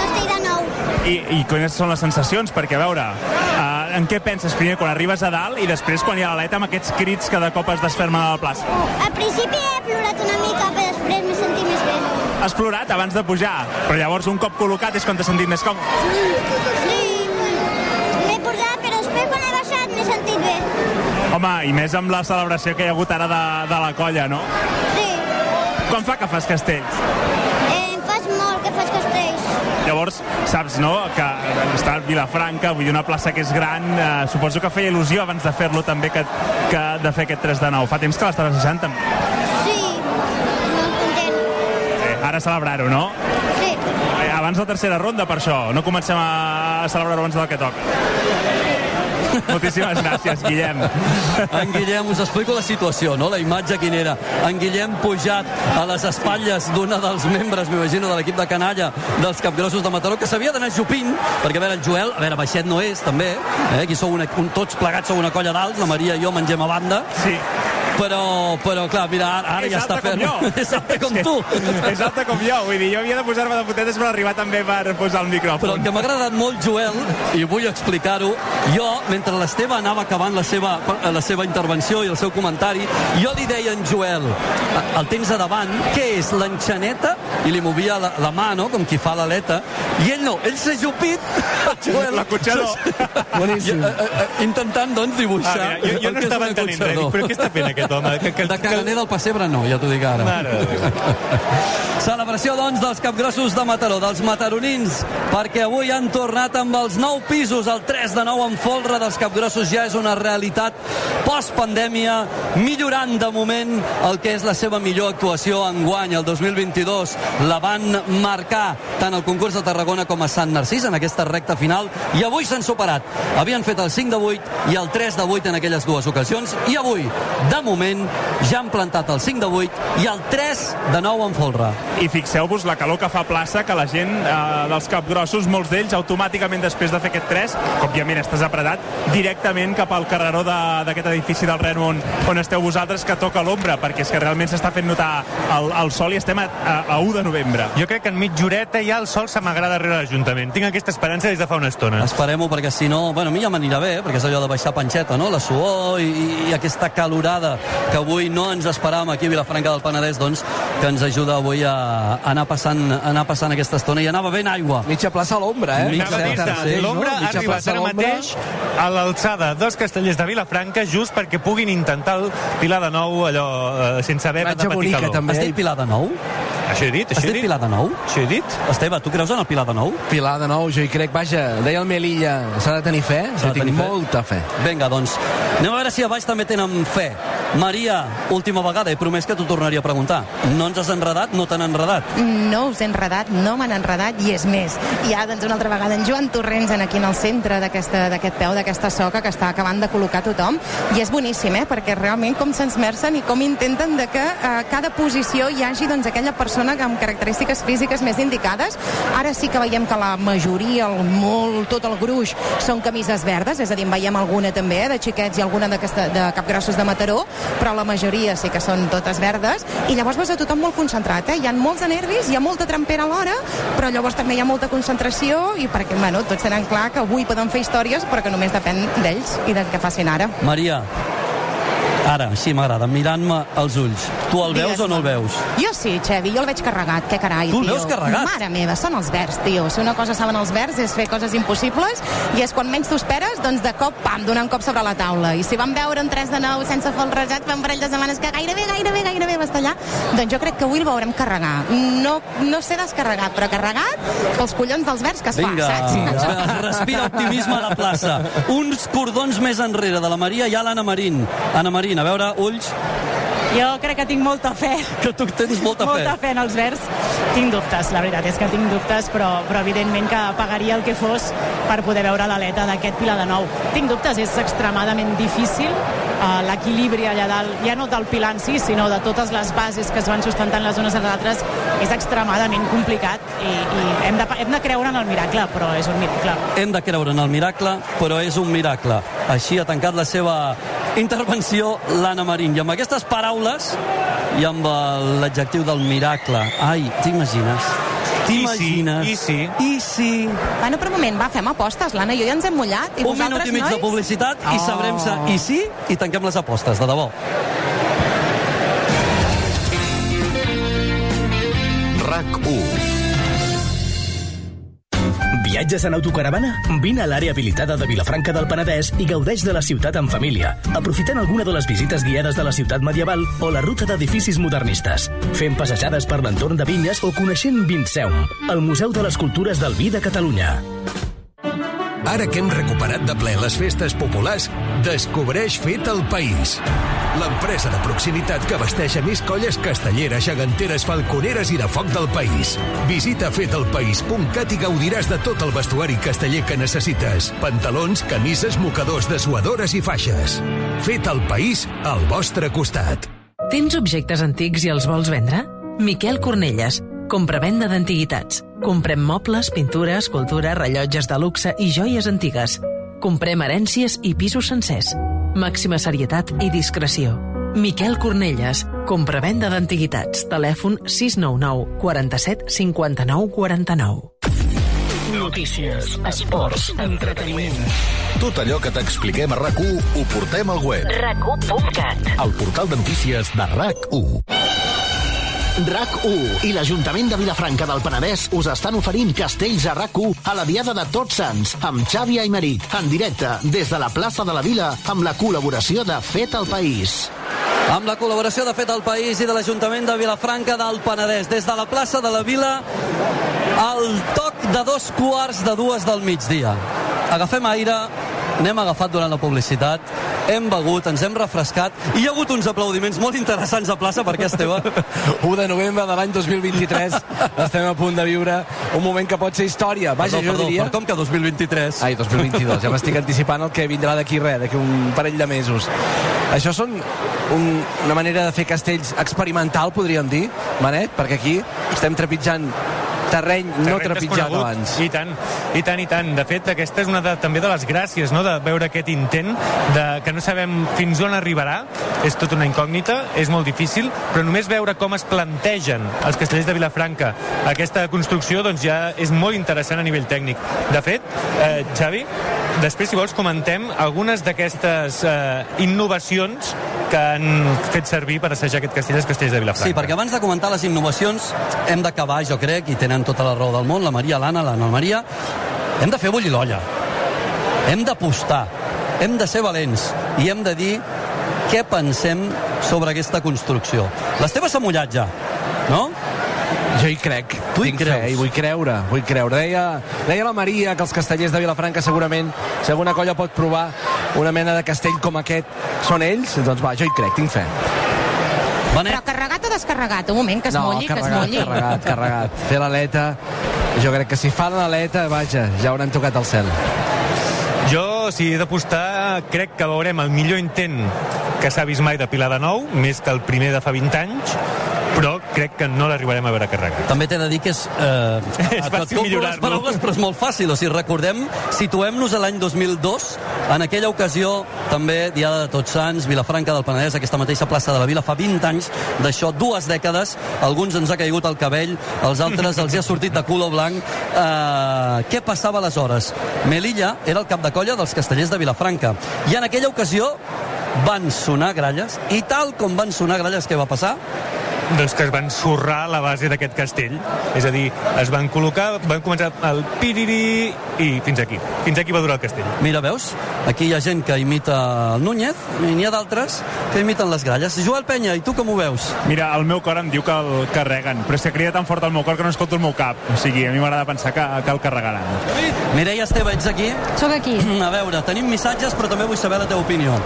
Speaker 16: castell de nou.
Speaker 13: I, I quines són les sensacions? Perquè, a veure, uh, en què penses primer quan arribes a dalt i després quan hi ha l'aleta amb aquests crits que de cop es desfermen a la plaça?
Speaker 16: Al principi he plorat una mica, però
Speaker 13: Has plorat abans de pujar, però llavors un cop col·locat és quan t'has sentit més còmode.
Speaker 16: Sí, m'he posat, però després quan he baixat m'he sentit bé.
Speaker 13: Home, i més amb la celebració que hi ha hagut ara de, de la colla, no?
Speaker 16: Sí,
Speaker 13: Quan fa que fas castells?
Speaker 16: eh, em fas molt que fas castells.
Speaker 13: Llavors, saps, no?, que està a Vilafranca, vull dir, una plaça que és gran, eh, suposo que feia il·lusió abans de fer-lo també que, que de fer aquest 3 de 9. Fa temps que l'estaves deixant també. Ara celebrar-ho, no?
Speaker 16: Sí.
Speaker 13: Abans de la tercera ronda, per això. No comencem a celebrar-ho abans del que toca. Moltíssimes gràcies, Guillem.
Speaker 3: En Guillem, us explico la situació, no? La imatge quina era. En Guillem pujat a les espatlles d'una dels membres, m'imagino, de l'equip de canalla dels capgrossos de Mataró, que s'havia d'anar jupint, perquè a veure, el Joel, a veure, baixet no és, també, eh? Aquí sou una, un, tots plegats sou una colla d'alts, la Maria i jo mengem a banda.
Speaker 13: Sí.
Speaker 3: Però, però clar, mira, ara, ara
Speaker 13: És
Speaker 3: ja està fent... *laughs* És alta com tu.
Speaker 13: És alta com jo, vull dir, jo havia de posar-me de putetes per arribar també per posar el micròfon.
Speaker 3: Però el que m'ha agradat molt, Joel, i vull explicar-ho, jo, mentre l'Esteve anava acabant la seva, la seva intervenció i el seu comentari, jo li deia en Joel, el tens a davant, què és, l'enxaneta? I li movia la, la mà, no?, com qui fa l'aleta, i ell no, ell s'ha jupit, *laughs* el Joel...
Speaker 13: L'acotxador.
Speaker 3: Boníssim. *laughs* Intentant, doncs, dibuixar...
Speaker 11: Ah, mira, jo, jo no estava entenent res. Però què està fent aquest home? Que, que,
Speaker 3: De caganer del pessebre no, ja t'ho dic ara.
Speaker 11: Mare. *laughs*
Speaker 3: Celebració, doncs, dels capgrossos de Mataró, dels mataronins, perquè avui han tornat amb els nou pisos, el 3 de 9 en folre dels capgrossos ja és una realitat post-pandèmia, millorant de moment el que és la seva millor actuació en guany, el 2022. La van marcar tant al concurs de Tarragona com a Sant Narcís en aquesta recta final, i avui s'han superat. Havien fet el 5 de 8 i el 3 de 8 en aquelles dues ocasions, i avui, de moment ja han plantat el 5 de 8 i el 3 de 9 en folre.
Speaker 13: I fixeu-vos la calor que fa plaça, que la gent eh, dels capgrossos, molts d'ells, automàticament després de fer aquest 3, que òbviament estàs apretat, directament cap al carreró de- d'aquest edifici del Ren on, on esteu vosaltres, que toca l'ombra, perquè és que realment s'està fent notar el, el sol i estem a, a, a 1 de novembre.
Speaker 11: Jo crec que en mitja horeta ja el sol s'amagarà darrere l'Ajuntament. Tinc aquesta esperança des de fa una estona.
Speaker 3: Esperem-ho, perquè si no... Bueno, a mi ja m'anirà bé, eh, perquè és allò de baixar panxeta, no? La suor i, i aquesta calorada que avui no ens esperàvem aquí a Vilafranca del Penedès, doncs, que ens ajuda avui a anar passant, a anar passant aquesta estona. I anava ben aigua.
Speaker 5: Mitja plaça a l'ombra, eh?
Speaker 3: Mitja
Speaker 11: Anava a dir-te,
Speaker 3: plaça, sí,
Speaker 11: L'ombra
Speaker 3: no?
Speaker 11: ha
Speaker 3: Mitja
Speaker 11: arribat
Speaker 3: plaça a
Speaker 11: ara
Speaker 3: l'ombra.
Speaker 11: mateix a l'alçada dels castellers de Vilafranca just perquè puguin intentar el Pilar de Nou allò eh, sense haver de
Speaker 5: Imatge
Speaker 11: patir
Speaker 5: bonica,
Speaker 11: calor.
Speaker 5: també.
Speaker 3: Has dit Pilar de Nou?
Speaker 11: Això he dit, això he
Speaker 3: dit. Pilar de Nou?
Speaker 11: Això he dit.
Speaker 3: Esteve, tu creus en el Pilar de Nou?
Speaker 5: Pilar de nou, jo hi crec, vaja, deia el Melilla, s'ha de tenir fe,
Speaker 3: S'ha
Speaker 5: jo
Speaker 3: de
Speaker 5: tinc
Speaker 3: tenir fe?
Speaker 5: molta fe.
Speaker 3: Vinga, doncs, anem a veure si a baix també tenen fe. Maria, última vegada, he promès que t'ho tornaria a preguntar. No ens has enredat? No t'han enredat?
Speaker 15: No us he enredat, no m'han enredat i és més. Hi ha doncs una altra vegada en Joan Torrents en aquí en el centre d'aquesta- d'aquest peu, d'aquesta soca que està acabant de col·locar tothom i és boníssim, eh? perquè realment com s'esmercen i com intenten de que a cada posició hi hagi doncs, aquella persona amb característiques físiques més indicades. Ara sí que veiem que la majoria, el molt, tot el gruix, són camises verdes, és a dir, en veiem alguna també, eh, de xiquets i alguna de capgrossos de Mataró, però la majoria sí que són totes verdes, i llavors veus a tothom molt concentrat, eh? Hi ha molts nervis, hi ha molta trempera alhora, però llavors també hi ha molta concentració, i perquè, bueno, tots tenen clar que avui poden fer històries, però que només depèn d'ells i del que facin ara.
Speaker 3: Maria, ara, així m'agrada, mirant-me als ulls. Tu el veus o no el veus?
Speaker 15: Jo sí, Xevi, jo el veig carregat, que carai,
Speaker 3: Tu el
Speaker 15: tio.
Speaker 3: veus carregat?
Speaker 15: Mare meva, són els verds, tio. Si una cosa saben els verds és fer coses impossibles i és quan menys t'ho esperes, doncs de cop, pam, donar un cop sobre la taula. I si vam veure un 3 de 9 sense folrejat fa un parell de setmanes que gairebé, gairebé, gairebé va estar allà, doncs jo crec que avui el veurem carregar. No, no sé descarregat, però carregat pels collons dels verds que es
Speaker 3: Vinga,
Speaker 15: fa, saps?
Speaker 3: respira optimisme a la plaça. Uns cordons més enrere de la Maria hi ha l'Anna Marín. Anna Marín, a veure, ulls,
Speaker 2: Jo crec que tinc molta fe.
Speaker 3: que tu tens molta,
Speaker 2: molta
Speaker 3: fe.
Speaker 2: fe en els verds. Tinc dubtes, la veritat és que tinc dubtes, però, però evidentment que pagaria el que fos per poder veure l'aleta d'aquest Pilar de Nou. Tinc dubtes, és extremadament difícil uh, l'equilibri allà dalt, ja no del Pilar en si, sinó de totes les bases que es van sustentant les unes a les altres, és extremadament complicat i, i hem, de, hem de creure en el miracle, però és un miracle.
Speaker 3: Hem de creure en el miracle, però és un miracle. Així ha tancat la seva intervenció l'Anna Marín. I amb aquestes paraules i amb l'adjectiu del miracle. Ai, t'imagines? T'imagines?
Speaker 11: I sí,
Speaker 3: I sí.
Speaker 15: Bueno, però un moment, va, fem apostes. L'Anna i jo ja ens hem mullat. I
Speaker 3: Un minut i mig
Speaker 15: nois?
Speaker 3: de publicitat i
Speaker 15: Oh.
Speaker 3: sabrem se i sí i tanquem les apostes, de debò.
Speaker 17: RAC1 Viatges en autocaravana? Vine a l'àrea habilitada de Vilafranca del Penedès i gaudeix de la ciutat en família, aprofitant alguna de les visites guiades de la ciutat medieval o la ruta d'edificis modernistes, fent passejades per l'entorn de vinyes o coneixent Vinceum, el Museu de les Cultures del Vi de Catalunya.
Speaker 18: Ara que hem recuperat de ple les festes populars, descobreix Fet el País. L'empresa de proximitat que abasteix a més colles castelleres, geganteres, falconeres i de foc del país. Visita fetelpaís.cat i gaudiràs de tot el vestuari casteller que necessites. Pantalons, camises, mocadors, dessuadores i faixes. Fet el País al vostre costat.
Speaker 19: Tens objectes antics i els vols vendre? Miquel Cornelles, compravenda d'antiguitats. Comprem mobles, pintures, escultura, rellotges de luxe i joies antigues. Comprem herències i pisos sencers. Màxima serietat i discreció. Miquel Cornelles, compravenda d'antiguitats. Telèfon 699 47 59 49.
Speaker 17: Notícies, esports, entreteniment. Tot allò que t'expliquem a RAC1 ho portem al web.
Speaker 20: RAC1.cat
Speaker 17: El portal de notícies de RAC1.
Speaker 20: RAC1 i l'Ajuntament de Vilafranca del Penedès us estan oferint castells a RAC1 a la Diada de Tots Sants amb Xavi Aymeric en directe des de la plaça de la Vila amb la col·laboració de Fet al País.
Speaker 3: Amb la col·laboració de Fet al País i de l'Ajuntament de Vilafranca del Penedès. Des de la plaça de la Vila, al toc de dos quarts de dues del migdia. Agafem aire, n'hem agafat durant la publicitat, hem begut, ens hem refrescat i hi ha hagut uns aplaudiments molt interessants a plaça perquè Esteve *laughs*
Speaker 5: 1 de novembre de l'any 2023 estem a punt de viure un moment que pot ser història. Vaja,
Speaker 3: Perdó,
Speaker 5: jo
Speaker 3: perdó,
Speaker 5: diria...
Speaker 3: per com que 2023?
Speaker 5: Ai, 2022, ja m'estic anticipant el que vindrà d'aquí res, d'aquí un parell de mesos. Això són un, una manera de fer castells experimental, podríem dir, Manet, perquè aquí estem trepitjant terreny no trepitjat abans.
Speaker 11: I tant, i tant, i tant. De fet, aquesta és una de, també de les gràcies, no?, de veure aquest intent, de, que no sabem fins on arribarà, és tota una incògnita, és molt difícil, però només veure com es plantegen els castellers de Vilafranca aquesta construcció, doncs ja és molt interessant a nivell tècnic. De fet, eh, Xavi, després, si vols, comentem algunes d'aquestes eh, innovacions que han fet servir per assajar aquest castell als castells de Vilafranca.
Speaker 3: Sí, perquè abans de comentar les innovacions hem d'acabar, jo crec, i tenen tota la raó del món, la Maria, l'Anna, l'Anna Maria, hem de fer bullir l'olla. Hem d'apostar, hem de ser valents i hem de dir què pensem sobre aquesta construcció. L'Esteve s'ha mullat ja, no?
Speaker 5: Jo hi crec.
Speaker 3: Tu hi
Speaker 5: Tinc
Speaker 3: creus?
Speaker 5: fe i vull creure, vull creure. Deia, deia la Maria que els castellers de Vilafranca segurament, si alguna colla pot provar una mena de castell com aquest, són ells, doncs va, jo hi crec, tinc fe.
Speaker 15: Però carregat o descarregat? Un moment, que es
Speaker 5: no,
Speaker 15: mulli, que es mulli.
Speaker 5: carregat, carregat. Fer l'aleta, jo crec que si fan l'aleta, vaja, ja hauran tocat el cel.
Speaker 11: Jo, si he d'apostar, crec que veurem el millor intent que s'ha vist mai de Pilar de Nou, més que el primer de fa 20 anys, però crec que no l'arribarem a veure carregat.
Speaker 3: També t'he de dir que és... Eh, *laughs*
Speaker 11: És fàcil millorar-lo.
Speaker 3: les paraules, però és molt fàcil. O sigui, recordem, situem-nos a l'any 2002, en aquella ocasió, també, Diada de Tots Sants, Vilafranca del Penedès, aquesta mateixa plaça de la Vila, fa 20 anys d'això, dues dècades, alguns ens ha caigut el cabell, els altres els hi ha sortit de color blanc. Eh, què passava aleshores? Melilla era el cap de colla dels castellers de Vilafranca, i en aquella ocasió van sonar gralles, i tal com van sonar gralles, què va passar?
Speaker 11: Doncs que es van sorrar la base d'aquest castell. És a dir, es van col·locar, van començar el piriri i fins aquí. Fins aquí va durar el castell.
Speaker 3: Mira, veus? Aquí hi ha gent que imita el Núñez i n'hi ha d'altres que imiten les gralles. Joel Penya, i tu com ho veus?
Speaker 13: Mira, el meu cor em diu que el carreguen, però és que crida tan fort el meu cor que no escolto el meu cap. O sigui, a mi m'agrada pensar que, que el carregaran.
Speaker 3: Mireia Esteve, ets aquí?
Speaker 21: Soc aquí. *clears throat*
Speaker 3: A veure, tenim missatges, però també vull saber la teva opinió.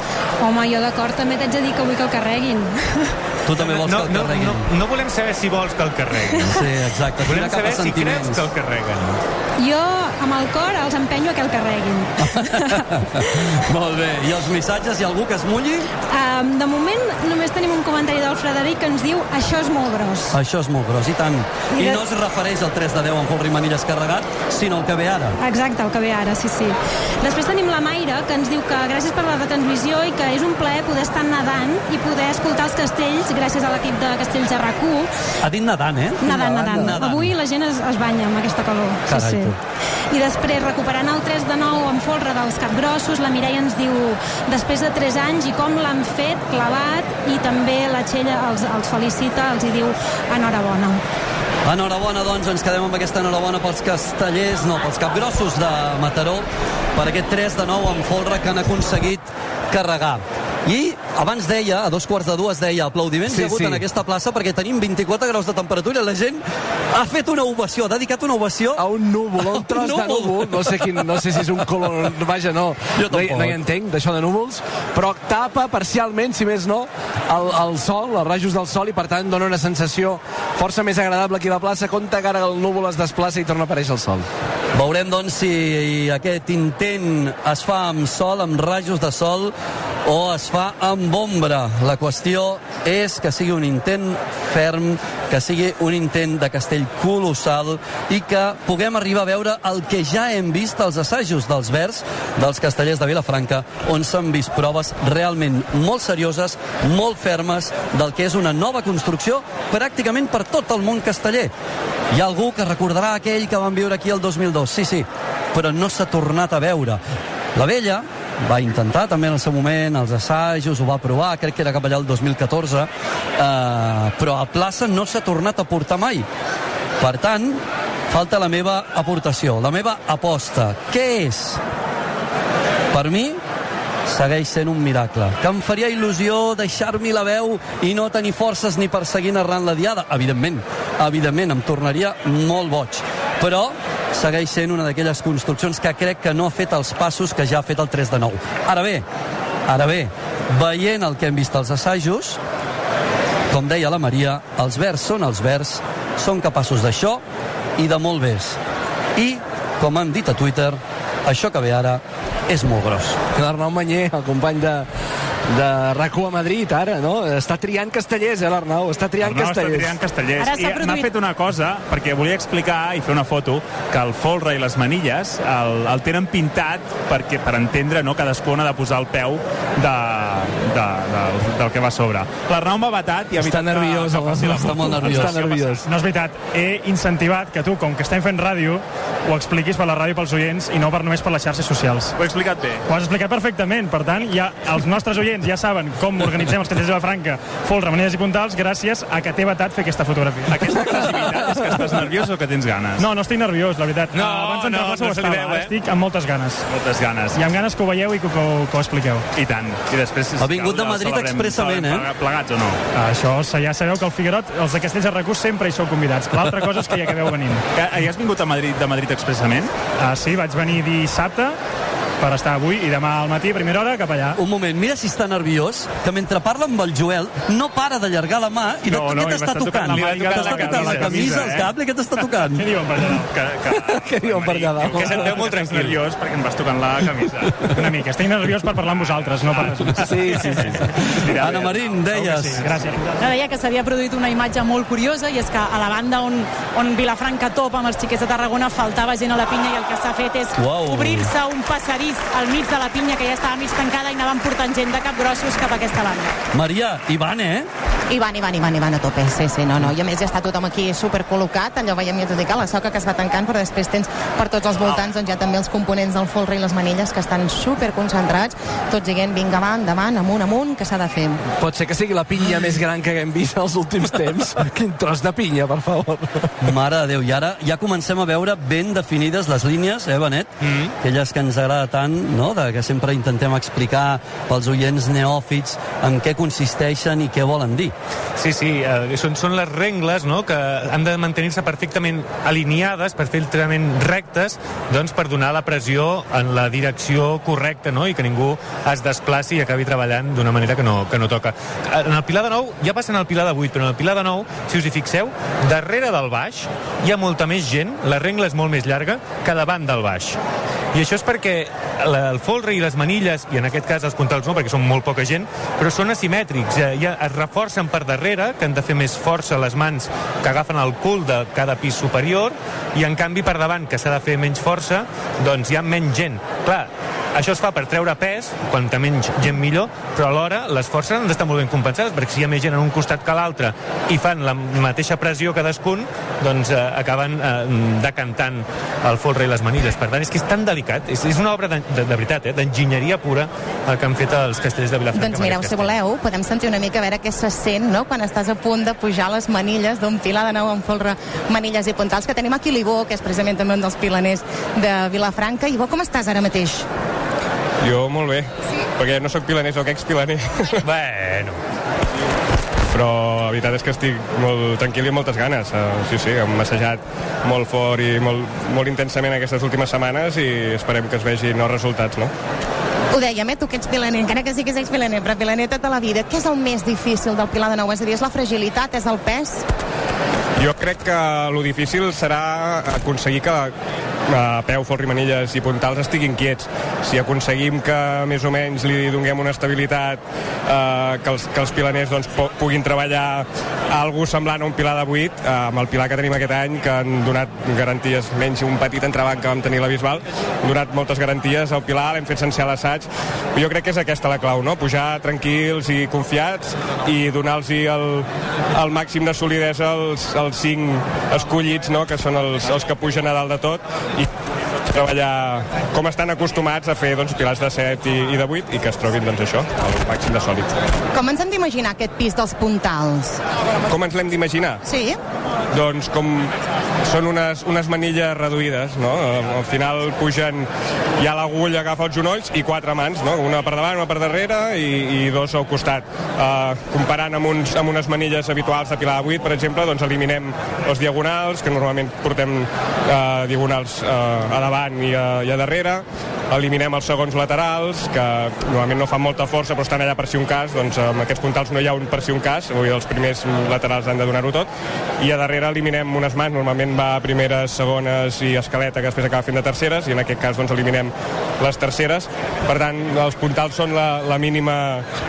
Speaker 21: Home, jo d'acord, també t'haig de dir que vull que el carreguin. *laughs*
Speaker 3: Tu també vols
Speaker 11: no,
Speaker 3: que el
Speaker 11: no,
Speaker 3: carreguin?
Speaker 11: no, no volem saber si vols que el carreguin.
Speaker 3: Sí, exacte.
Speaker 11: Volem saber si creus que el carreguen.
Speaker 21: Jo, amb el cor, els empenyo a que el carreguin. *laughs*
Speaker 3: Molt bé. I els missatges, hi ha algú que es mulli?
Speaker 21: Um, de moment, només tenim un comentari del Frederic que ens diu això és molt gros.
Speaker 3: Això és molt gros, i tant.
Speaker 21: I
Speaker 3: I
Speaker 21: de-
Speaker 3: no es refereix al 3 de 10 amb Folri Manilles carregat, sinó el que ve ara.
Speaker 21: Exacte, el que ve ara, sí, sí. Després tenim la Mayra, que ens diu que gràcies per la retransmissió i que és un plaer poder estar nedant i poder escoltar els castells gràcies a l'equip de Castells de rac
Speaker 3: Ha dit nedant, eh?
Speaker 21: Nedant, nedant. Avui la gent es, es banya amb aquesta calor.
Speaker 3: Carai,
Speaker 21: sí,
Speaker 3: tu.
Speaker 21: sí. I després, recuperant el 3 de 9 amb folre dels capgrossos, la Mireia ens diu després de 3 anys i com l'han fet, clavat, i també la Txella els, els felicita, els hi diu enhorabona.
Speaker 3: Enhorabona, doncs, ens quedem amb aquesta enhorabona pels castellers, no, pels capgrossos de Mataró, per aquest 3 de 9 amb folre que han aconseguit carregar. I abans deia, a dos quarts de dues deia, aplaudiments
Speaker 5: Sí,
Speaker 3: hi ha hagut
Speaker 5: sí.
Speaker 3: en aquesta plaça perquè tenim 24 graus de temperatura i la gent ha fet una ovació, ha dedicat una ovació
Speaker 5: a un núvol, a un tros *laughs* de núvol. No sé, quin, no sé si és un color... Vaja, no.
Speaker 3: Jo
Speaker 5: no, no hi entenc, d'això de núvols, però tapa parcialment, si més no, el, el sol, els rajos del sol, i per tant dona una sensació força més agradable aquí a la plaça, compte que ara el núvol es desplaça i torna a aparèixer el sol.
Speaker 3: Veurem, doncs, si aquest intent es fa amb sol, amb rajos de sol, o es fa amb ombra. La qüestió és que sigui un intent ferm, que sigui un intent de castell colossal i que puguem arribar a veure el que ja hem vist als assajos dels vers dels castellers de Vilafranca, on s'han vist proves realment molt serioses, molt fermes, del que és una nova construcció pràcticament per tot el món casteller. Hi ha algú que recordarà aquell que van viure aquí el 2002, sí, sí, però no s'ha tornat a veure. La vella va intentar també en el seu moment, els assajos, ho va provar, crec que era cap allà el 2014, eh, però a plaça no s'ha tornat a portar mai. Per tant, falta la meva aportació, la meva aposta. Què és? Per mi, segueix sent un miracle. Que em faria il·lusió deixar-m'hi la veu i no tenir forces ni per seguir narrant la diada? Evidentment, evidentment, em tornaria molt boig. Però segueix sent una d'aquelles construccions que crec que no ha fet els passos que ja ha fet el 3 de 9. Ara bé, ara bé, veient el que hem vist als assajos, com deia la Maria, els vers són els vers, són capaços d'això i de molt més. I, com han dit a Twitter, això que ve ara és molt gros.
Speaker 5: L'Arnau Manyer, el company de, de rac a Madrid, ara, no? Està triant castellers, eh, l'Arnau? Està triant
Speaker 13: Arnau
Speaker 5: castellers.
Speaker 13: està triant castellers.
Speaker 14: Ara s'ha
Speaker 13: I m'ha
Speaker 14: produït-
Speaker 13: fet una cosa, perquè volia explicar i fer una foto, que el folre i les manilles el, el tenen pintat perquè, per entendre, no? cadascú on ha de posar el peu de, de, del, del que va a sobre. L'Arnau m'ha batat i ha
Speaker 5: Està
Speaker 13: evitat que-
Speaker 5: nerviós,
Speaker 13: que la
Speaker 5: està molt nerviós. Està nerviós.
Speaker 22: No és veritat, he incentivat que tu, com que estem fent ràdio, ho expliquis per la ràdio pels oients i no per només per les xarxes socials.
Speaker 13: Ho he explicat bé.
Speaker 22: Ho has explicat perfectament, per tant, ja els nostres oients ja saben com organitzem els castells de la Franca, folre, manilles i puntals, gràcies a que t'he vetat fer aquesta fotografia.
Speaker 13: Aquesta agressivitat és que estàs nerviós o que tens ganes?
Speaker 22: No, no estic nerviós, la veritat.
Speaker 13: No,
Speaker 22: Abans
Speaker 13: no, no
Speaker 22: ho
Speaker 13: se li veu, eh?
Speaker 22: estic amb moltes ganes.
Speaker 13: Moltes ganes.
Speaker 22: I amb ganes que ho veieu i que, que, ho- que ho expliqueu.
Speaker 13: I tant. I després... si
Speaker 3: Ha vingut de Madrid expressament, eh?
Speaker 13: Plegats o no?
Speaker 22: Això ja sabeu que el Figuerot, els de Castells de Recurs, sempre hi sou convidats. L'altra cosa és que ja acabeu venint. *laughs*
Speaker 13: Que, hi has vingut a Madrid, de Madrid expressament?
Speaker 22: Ah, sí, vaig venir dissabte per estar avui i demà al matí, a primera hora, cap allà.
Speaker 3: Un moment, mira si està nerviós, que mentre parla amb el Joel no para d'allargar la mà i de
Speaker 22: No,
Speaker 3: tot
Speaker 22: no,
Speaker 3: què t'està
Speaker 22: tocant
Speaker 3: T'està tocant la
Speaker 22: camisa, eh?
Speaker 3: el cable, què t'està tocant?
Speaker 22: Què diuen per allà?
Speaker 13: Que, que, *laughs*
Speaker 5: Què diuen per allà dalt?
Speaker 13: que se't veu molt tranquil. nerviós perquè em vas tocant la camisa.
Speaker 22: Una mica. Estic nerviós per parlar amb vosaltres, no per.
Speaker 5: Sí, sí, sí.
Speaker 3: Anna Marín, deies...
Speaker 22: Gràcies.
Speaker 2: No, deia que s'havia produït una imatge molt curiosa i és que a la banda on, on Vilafranca topa amb els xiquets de Tarragona faltava gent a la pinya i el que s'ha fet és obrir-se un passadís al mig de la pinya que ja estava mig tancada i anaven portant gent de capgrossos cap a aquesta banda.
Speaker 3: Maria, Ivan, eh?
Speaker 15: I van, i van, i van, i van a tope, sí, sí, no, no. I a més ja està tothom aquí super col·locat, allò veiem ja tot i que la soca que es va tancant, però després tens per tots els voltants doncs, ja també els components del folre i les manilles que estan super concentrats, tots dient vinga, va, endavant, amunt, amunt, que s'ha de fer.
Speaker 5: Pot ser que sigui la pinya més gran que haguem vist els últims *laughs* temps. Quin tros de pinya, per favor.
Speaker 3: Mare de Déu, i ara ja comencem a veure ben definides les línies, eh, Benet? Mm. Aquelles que ens agrada tant, no?, de que sempre intentem explicar pels oients neòfits en què consisteixen i què volen dir.
Speaker 11: Sí, sí, eh, són, són les regles no? que han de mantenir-se perfectament alineades, perfectament rectes, doncs per donar la pressió en la direcció correcta no? i que ningú es desplaci i acabi treballant d'una manera que no, que no toca. En el Pilar de Nou, ja passa en el Pilar de 8, però en el Pilar de Nou, si us hi fixeu, darrere del baix hi ha molta més gent, la regla és molt més llarga que davant del baix. I això és perquè el folre i les manilles, i en aquest cas els puntals no, perquè són molt poca gent, però són asimètrics, ja, ja es reforcen per darrere, que han de fer més força les mans que agafen el cul de cada pis superior, i en canvi per davant, que s'ha de fer menys força, doncs hi ha menys gent. Clar, això es fa per treure pes, quanta menys gent millor, però alhora les forces han d'estar molt ben compensades, perquè si hi ha més gent en un costat que l'altre i fan la mateixa pressió cadascun, doncs eh, acaben eh, decantant el folre i les manilles. Per tant, és que és tan delicat, és, és una obra de, de, de veritat, eh, d'enginyeria pura el que han fet els castells de Vilafranca.
Speaker 15: Doncs mireu, si voleu, podem sentir una mica a veure què se sent no? quan estàs a punt de pujar les manilles d'un pilar de nou amb folre, manilles i puntals, que tenim aquí l'Ibó, que és precisament també un dels pilaners de Vilafranca. Ibó, com estàs ara mateix?
Speaker 23: Jo molt bé, sí? perquè no sóc pilaner, sóc ex-pilaner.
Speaker 11: bueno.
Speaker 23: Però la veritat és que estic molt tranquil i amb moltes ganes. Uh, sí, sí, hem massejat molt fort i molt, molt intensament aquestes últimes setmanes i esperem que es vegin els resultats, no?
Speaker 15: Ho dèiem, eh? tu que ets pilaner, encara que sí que ets ex-pilaner, però pilaner tota la vida. Què és el més difícil del Pilar de Nou? És a dir, és la fragilitat, és el pes?
Speaker 23: Jo crec que lo difícil serà aconseguir que a peu, folre i manilles i puntals estiguin quiets. Si aconseguim que més o menys li donem una estabilitat, eh, que, els, que els pilaners doncs, pu puguin treballar algú semblant a un pilar de 8, eh, amb el pilar que tenim aquest any, que han donat garanties, menys un petit entrebanc que vam tenir a la Bisbal, han donat moltes garanties al pilar, l'hem fet sense l'assaig. Jo crec que és aquesta la clau, no? pujar tranquils i confiats i donar-los el, el màxim de solidesa als, als cinc escollits, no? que són els, els que pugen a dalt de tot, i treballar com estan acostumats a fer doncs, pilars de 7 i, i de 8 i que es trobin doncs, això, el màxim de sòlid.
Speaker 15: Com ens hem d'imaginar aquest pis dels puntals?
Speaker 23: Com ens l'hem d'imaginar?
Speaker 15: Sí?
Speaker 23: Doncs com són unes, unes manilles reduïdes, no? Al final pugen, ha l'agulla, agafa els genolls i quatre mans, no? Una per davant, una per darrere i, i dos al costat. Uh, comparant amb, uns, amb unes manilles habituals de pilar de 8, per exemple, doncs eliminem els diagonals, que normalment portem uh, diagonals uh, a davant i a, i a darrere, eliminem els segons laterals, que normalment no fan molta força però estan allà per si un cas, doncs amb aquests puntals no hi ha un per si un cas, dir, els primers laterals han de donar-ho tot, i a darrere eliminem unes mans, normalment va a primeres, segones i escaleta, que després acaba fent de terceres, i en aquest cas doncs eliminem les terceres. Per tant, els puntals són la, la mínima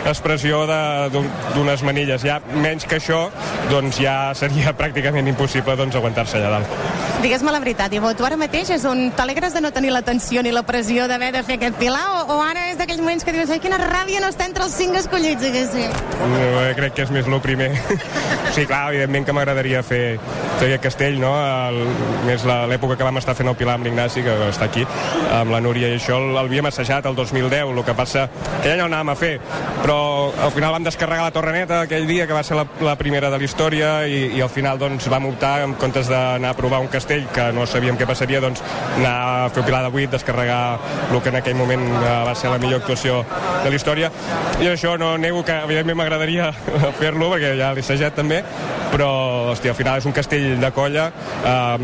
Speaker 23: expressió d'unes manilles. Ja menys que això, doncs ja seria *laughs* pràcticament impossible doncs, aguantar-se allà dalt.
Speaker 15: Digues-me la veritat, Ivo, tu ara mateix és un... T'alegres de no tenir la tensió ni la pressió d'haver de fer aquest pilar o, o ara és d'aquells moments que dius ai, quina ràbia no està entre els cinc escollits, diguéssim.
Speaker 23: No, crec que és més el primer. *laughs* sí, clar, evidentment que m'agradaria fer, fer aquest castell, no? El, més l'època que vam estar fent el Pilar amb l'Ignasi, que està aquí, amb la Núria i això, l'havíem assajat el 2010, el que passa que ja no anàvem a fer, però al final vam descarregar la Torre Neta aquell dia, que va ser la, la primera de la història, i, i al final doncs, vam optar, en comptes d'anar a provar un castell, que no sabíem què passaria, doncs anar a fer Pilar de 8, descarregar el que en aquell moment eh, va ser la millor actuació de la història. I això no nego que, evidentment, m'agradaria *laughs* fer-lo, perquè ja l'he assajat també, però, hòstia, al final és un castell de colla, eh,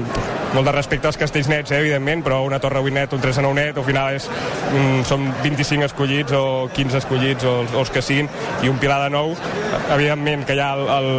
Speaker 23: molt de respecte als castells nets, eh, evidentment, però una torre 8 net, un 3 a 9 net, al final és, mm, són 25 escollits o 15 escollits o, o els que siguin, i un pilar de 9, evidentment que hi ha el, el,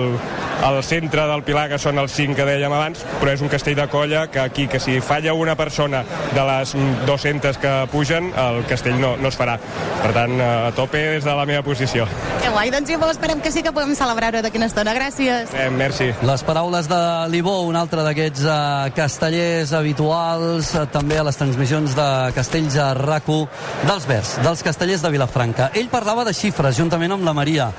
Speaker 23: al centre del pilar, que són els 5 que dèiem abans, però és un castell de colla que aquí, que si falla una persona de les mm, 200 que pugen, el castell no, no es farà. Per tant, a tope des de la meva posició.
Speaker 15: Que guai, doncs Ivo, esperem que sí que podem celebrar-ho d'aquí una estona. Gràcies.
Speaker 23: Eh, merci.
Speaker 3: Les paraules de l'Ibó, un altre d'aquests eh, castellers habituals, eh, també a les transmissions de Castells a rac dels Verds, dels castellers de Vilafranca. Ell parlava de xifres, juntament amb la Maria,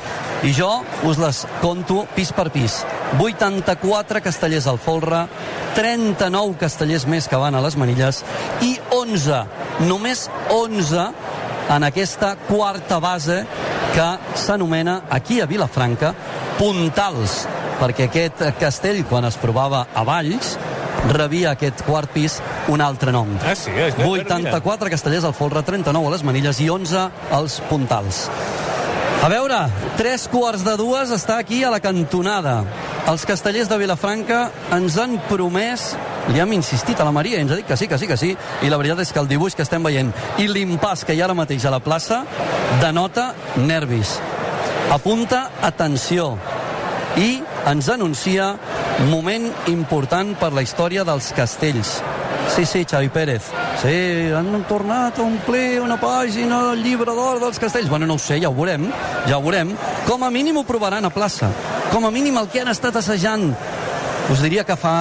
Speaker 3: i jo us les conto pis per pis. 84 castellers al folre, 39 castellers més que van a les manilles i 11, només 11 en aquesta quarta base que s'anomena aquí a Vilafranca Puntals, perquè aquest castell, quan es provava a Valls, rebia aquest quart pis un altre nom.
Speaker 11: Ah, sí? És
Speaker 3: 84 castellers al folre, 39 a les manilles i 11 als puntals. A veure, tres quarts de dues està aquí a la cantonada. Els castellers de Vilafranca ens han promès li hem insistit a la Maria ens ha dit que sí, que sí, que sí. I la veritat és que el dibuix que estem veient i l'impàs que hi ha ara mateix a la plaça denota nervis. Apunta atenció i ens anuncia moment important per la història dels castells. Sí, sí, Xavi Pérez. Sí, han tornat a omplir una pàgina del llibre d'or dels castells. Bueno, no ho sé, ja ho veurem, ja ho veurem. Com a mínim ho provaran a plaça. Com a mínim el que han estat assajant us diria que fa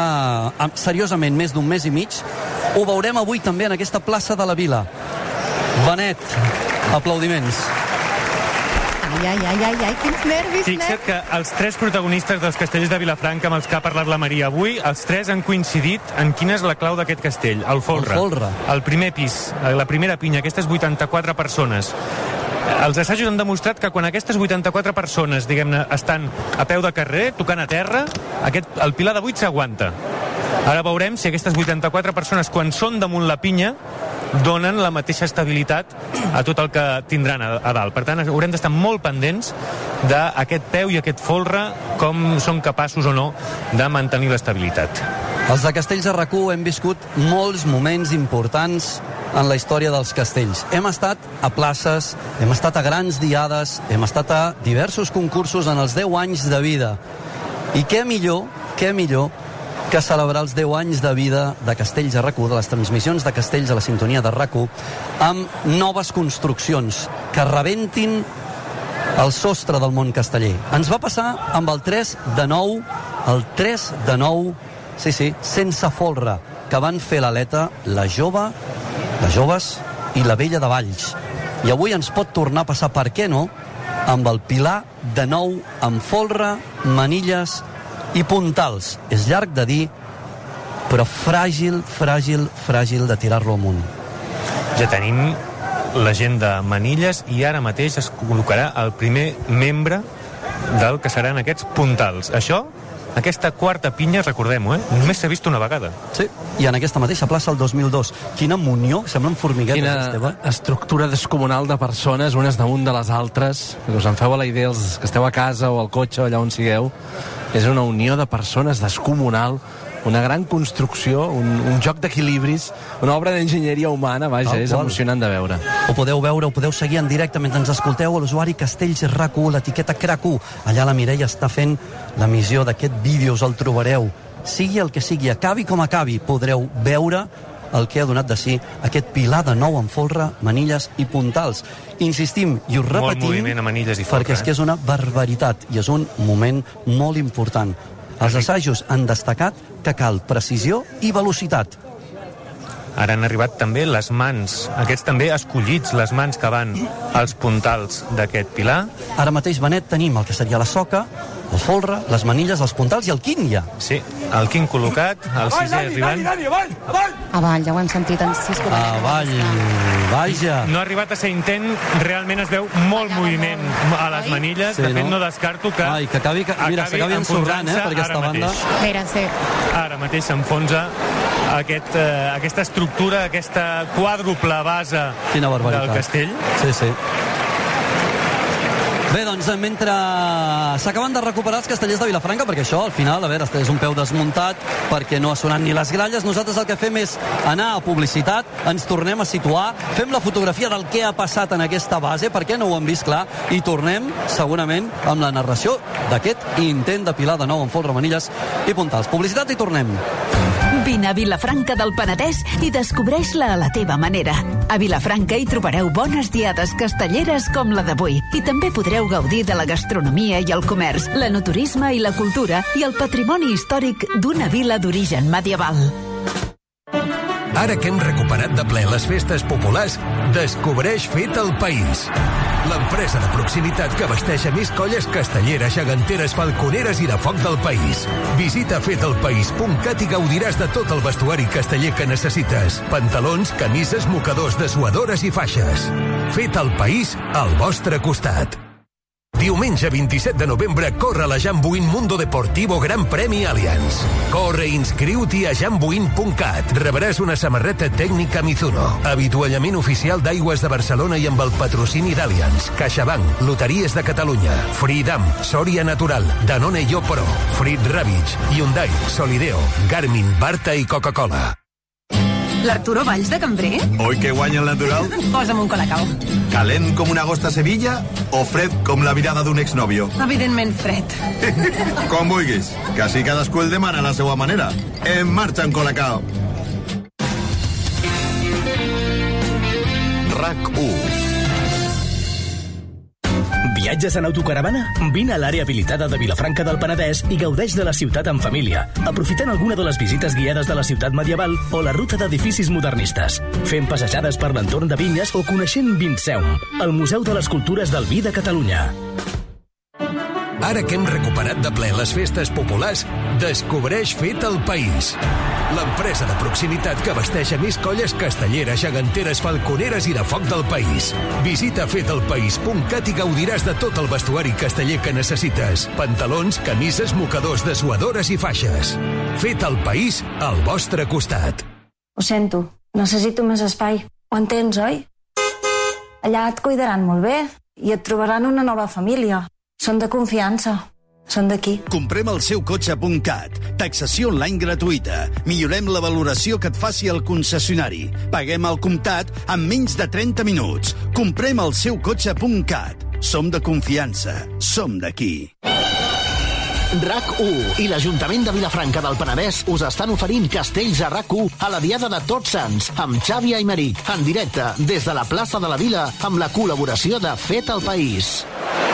Speaker 3: ah, seriosament més d'un mes i mig ho veurem avui també en aquesta plaça de la Vila Benet, aplaudiments
Speaker 15: Ai, ai, ai, ai, ai, quins nervis,
Speaker 11: Fixa't que els tres protagonistes dels castells de Vilafranca amb els que ha parlat la Maria avui, els tres han coincidit en quina és la clau d'aquest castell, el folre.
Speaker 3: El folre.
Speaker 11: El primer pis, eh, la primera pinya, aquestes 84 persones. Els assajos han demostrat que quan aquestes 84 persones, diguem-ne, estan a peu de carrer, tocant a terra, aquest, el pilar de 8 s'aguanta. Ara veurem si aquestes 84 persones, quan són damunt la pinya, donen la mateixa estabilitat a tot el que tindran a, a dalt. Per tant, haurem d'estar molt pendents d'aquest peu i aquest folre, com són capaços o no de mantenir l'estabilitat.
Speaker 3: Els de Castells de rac hem viscut molts moments importants en la història dels castells. Hem estat a places, hem estat a grans diades, hem estat a diversos concursos en els 10 anys de vida. I què millor, què millor que celebrar els 10 anys de vida de Castells a rac de les transmissions de Castells a la sintonia de rac amb noves construccions que rebentin el sostre del món casteller. Ens va passar amb el 3 de 9, el 3 de 9, sí, sí, sense folre, que van fer l'aleta la jove, les joves i la vella de Valls. I avui ens pot tornar a passar, per què no, amb el Pilar de nou amb folre, manilles i puntals. És llarg de dir, però fràgil, fràgil, fràgil de tirar-lo amunt.
Speaker 11: Ja tenim la gent de Manilles i ara mateix es col·locarà el primer membre del que seran aquests puntals. Això, aquesta quarta pinya, recordem-ho, eh? només s'ha vist una vegada.
Speaker 3: Sí, i en aquesta mateixa plaça el 2002. Quina munió, semblen formiguetes,
Speaker 5: Quina
Speaker 3: Esteve.
Speaker 5: estructura descomunal de persones, unes damunt de les altres, que us en feu a la idea els que esteu a casa o al cotxe o allà on sigueu. És una unió de persones descomunal, una gran construcció, un, un joc d'equilibris, una obra d'enginyeria humana, vaja,
Speaker 3: Tal
Speaker 5: és
Speaker 3: qual.
Speaker 5: emocionant de veure.
Speaker 3: Ho podeu veure, ho podeu seguir en directe mentre ens escolteu a l'usuari Castells RAC1, l'etiqueta CRAC1. Allà la Mireia està fent l'emissió d'aquest vídeo, us el trobareu. Sigui el que sigui, acabi com acabi, podreu veure el que ha donat de si aquest pilar de nou amb folre, manilles i puntals. Insistim i us
Speaker 11: Molt
Speaker 3: repetim
Speaker 11: moviment a manilles i folre,
Speaker 3: perquè és
Speaker 11: eh?
Speaker 3: que és una barbaritat i és un moment molt important. Els assajos han destacat que cal precisió i velocitat.
Speaker 11: Ara han arribat també les mans, aquests també escollits, les mans que van als puntals d'aquest pilar.
Speaker 3: Ara mateix, Benet, tenim el que seria la soca, el folre, les manilles, els puntals i el quin ja.
Speaker 11: Sí, el quin col·locat, el sisè arribant.
Speaker 15: Avall, ja ho hem sentit en sis
Speaker 3: Avall, vaja.
Speaker 11: No ha arribat a ser intent, realment es veu molt moviment a les manilles.
Speaker 3: Sí,
Speaker 11: de fet,
Speaker 3: no?
Speaker 11: no, descarto que
Speaker 3: Ai, que acabi- que- mira, s'acabi ensorrant, eh, per aquesta banda.
Speaker 15: Mira, sí.
Speaker 11: Ara mateix s'enfonsa aquest, eh, aquesta estructura, aquesta quàdruple base del castell.
Speaker 3: Sí, sí. Bé, doncs, mentre s'acaben de recuperar els castellers de Vilafranca, perquè això, al final, a veure, és un peu desmuntat, perquè no ha sonat ni les gralles, nosaltres el que fem és anar a publicitat, ens tornem a situar, fem la fotografia del que ha passat en aquesta base, perquè no ho hem vist clar, i tornem, segurament, amb la narració d'aquest intent de pilar de nou amb folre, manilles i puntals. Publicitat i tornem.
Speaker 24: Vine a Vilafranca del Penedès i descobreix-la a la teva manera. A Vilafranca hi trobareu bones diades castelleres com la d'avui i també podreu gaudir de la gastronomia i el comerç, l'enoturisme i la cultura i el patrimoni històric d'una vila d'origen medieval.
Speaker 18: Ara que hem recuperat de ple les festes populars, descobreix Fet el País. L'empresa de proximitat que vesteix a més colles castelleres, geganteres, falconeres i de foc del país. Visita fetelpaís.cat i gaudiràs de tot el vestuari casteller que necessites. Pantalons, camises, mocadors, dessuadores i faixes. Fet el País al vostre costat. Diumenge 27 de novembre corre la Jambuin Mundo Deportivo Gran Premi Allianz. Corre i inscriu-t'hi a jambuin.cat. Rebràs una samarreta tècnica Mizuno, avituallament oficial d'Aigües de Barcelona i amb el patrocini d'Allianz, CaixaBank, Loteries de Catalunya, Freedom, Sòria Natural, Danone Yo Pro, Frit Hyundai, Solideo, Garmin, Barta i Coca-Cola.
Speaker 25: L'Arturo Valls de Cambrer?
Speaker 26: Hoy que guanya el natural,
Speaker 25: Posa'm un colacao.
Speaker 26: calent com una agosta a Sevilla o fred com la virada d'un exnòvio?
Speaker 25: Evidentment fred. *laughs*
Speaker 26: Com vulguis, que així cadascú el demana a la seva manera. En marxa en Colacao.
Speaker 17: RAC 1 Viatges en autocaravana? Vine a l'àrea habilitada de Vilafranca del Penedès i gaudeix de la ciutat en família, aprofitant alguna de les visites guiades de la ciutat medieval o la ruta d'edificis modernistes, fent passejades per l'entorn de vinyes o coneixent Vinceum, el Museu de les Cultures del Vi de Catalunya.
Speaker 18: Ara que hem recuperat de ple les festes populars, descobreix Fet el País. L'empresa de proximitat que vesteix a més colles castelleres, geganteres, falconeres i de foc del país. Visita fetelpaís.cat i gaudiràs de tot el vestuari casteller que necessites. Pantalons, camises, mocadors, dessuadores i faixes. Fet el País al vostre costat.
Speaker 27: Ho sento, necessito més espai. Ho entens, oi? Allà et cuidaran molt bé i et trobaran una nova família. Són de confiança. Són d'aquí.
Speaker 28: Comprem el seu cotxe.cat. Taxació online gratuïta. Millorem la valoració que et faci el concessionari. Paguem al comptat en menys de 30 minuts. Comprem el seu cotxe.cat. Som de confiança. Som d'aquí.
Speaker 20: RAC1 i l'Ajuntament de Vilafranca del Penedès us estan oferint castells a RAC1 a la Diada de Tots Sants amb Xavi Aymeric en directe des de la plaça de la Vila amb la col·laboració de Fet el País.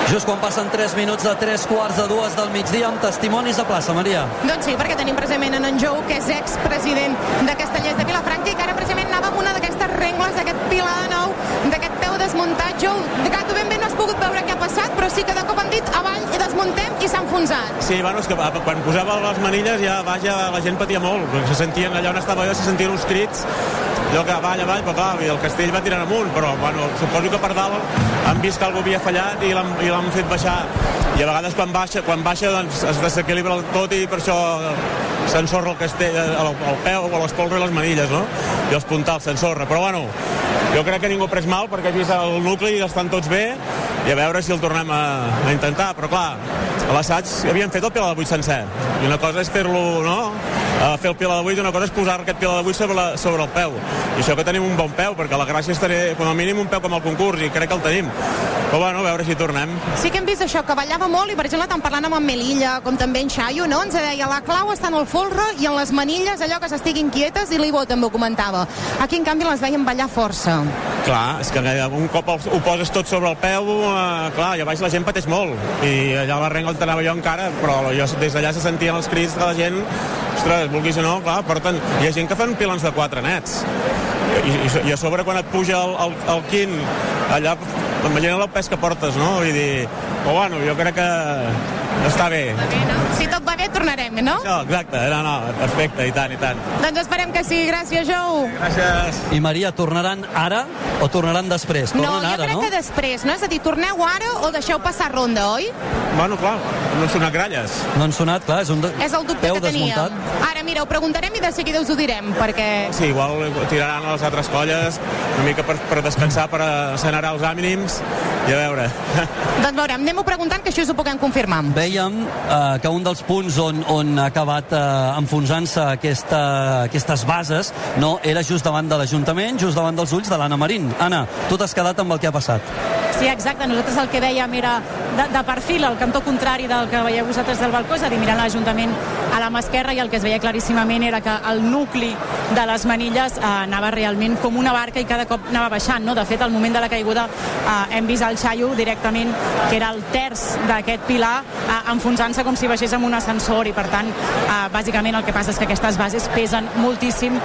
Speaker 3: Just quan passen 3 minuts de 3 quarts de dues del migdia amb testimonis a plaça, Maria.
Speaker 15: Doncs sí, perquè tenim precisament en en Jou, que és expresident de Castellers de Vilafranca i que ara precisament anava amb una d'aquestes rengles, d'aquest pilar de nou, d'aquest peu desmuntat. Jou, de tu ben bé no has pogut veure què ha passat, però sí que de cop han dit avall i desmuntem i s'ha enfonsat.
Speaker 29: Sí, bueno, és que eh, quan posava les manilles ja, vaja, la gent patia molt, perquè se sentien allà on estava jo, se sentien uns crits, allò que avall, avall, però clar, el castell va tirant amunt, però bueno, suposo que per dalt han vist que algú havia fallat i l'han fet baixar. I a vegades quan baixa, quan baixa doncs es desequilibra tot i per això s'ensorra el castell, eh, el, el peu o l'espolra i les manilles, no? I els puntals s'ensorra. Però bueno, jo crec que ningú ha pres mal perquè he vist el nucli i estan tots bé i a veure si el tornem a, a intentar. Però clar, a l'assaig havien fet el pilar de 8 sencer. I una cosa és fer-lo, no?, a fer el Pilar de Buit, una cosa és posar aquest Pilar de Buit sobre, la, sobre el peu. I això que tenim un bon peu, perquè la gràcia és tenir, com a mínim, un peu com el concurs, i crec que el tenim. Però bueno, a veure si tornem.
Speaker 15: Sí que hem vist això, que ballava molt, i per exemple, tant parlant amb en Melilla com també en Xaio, no? ens deia la clau està en el folre i en les manilles, allò que s'estiguin quietes, i l'Ivo també ho comentava. Aquí, en canvi, les veiem ballar força.
Speaker 29: Clar, és que un cop ho poses tot sobre el peu, eh, clar, allà baix la gent pateix molt. I allà a la renga on anava jo encara, però jo des d'allà se sentien els crits de la gent ostres, vulguis o no, clar, porten... Hi ha gent que fan pilons de quatre nets. I, i, i a sobre quan et puja el, el, el quin, allà, imagina el pes que portes, no? Vull dir, però bueno, jo crec que està bé.
Speaker 15: Si tot bé, tornarem, no?
Speaker 29: Això, exacte, no, no, perfecte, i tant, i tant.
Speaker 15: Doncs esperem que sí, gràcies, Jou.
Speaker 29: Gràcies.
Speaker 3: I Maria, tornaran ara o tornaran després? Tornen
Speaker 15: no, jo
Speaker 3: ara,
Speaker 15: crec
Speaker 3: no?
Speaker 15: que després, no? És a dir, torneu ara o deixeu passar ronda, oi?
Speaker 29: Bueno, clar, no han sonat gralles.
Speaker 3: No han sonat, clar, és un de...
Speaker 15: És el dubte
Speaker 3: peu
Speaker 15: que teníem.
Speaker 3: desmuntat.
Speaker 15: Ara, mira, ho preguntarem i de seguida us ho direm, perquè...
Speaker 29: Sí, igual tiraran a les altres colles, una mica per, per descansar, per assenerar els ànims, i a veure.
Speaker 15: Doncs veurem, anem-ho preguntant, que això us ho puguem confirmar.
Speaker 3: Vèiem eh, que un dels punts on, on ha acabat eh, enfonsant-se aquesta, aquestes bases no, era just davant de l'Ajuntament, just davant dels ulls de l'Anna Marín. Anna, tu t'has quedat amb el que ha passat.
Speaker 2: Sí, exacte. Nosaltres el que dèiem era de, de perfil, el cantó contrari del que veieu vosaltres del balcó, és a dir, mirant l'Ajuntament a la mà esquerra i el que es veia claríssimament era que el nucli de les manilles eh, anava realment com una barca i cada cop anava baixant. No? De fet, al moment de la caiguda eh, hem vist el xaio directament, que era el terç d'aquest pilar, eh, enfonsant-se com si baixés amb un ascensor i, per tant, eh, bàsicament el que passa és que aquestes bases pesen moltíssim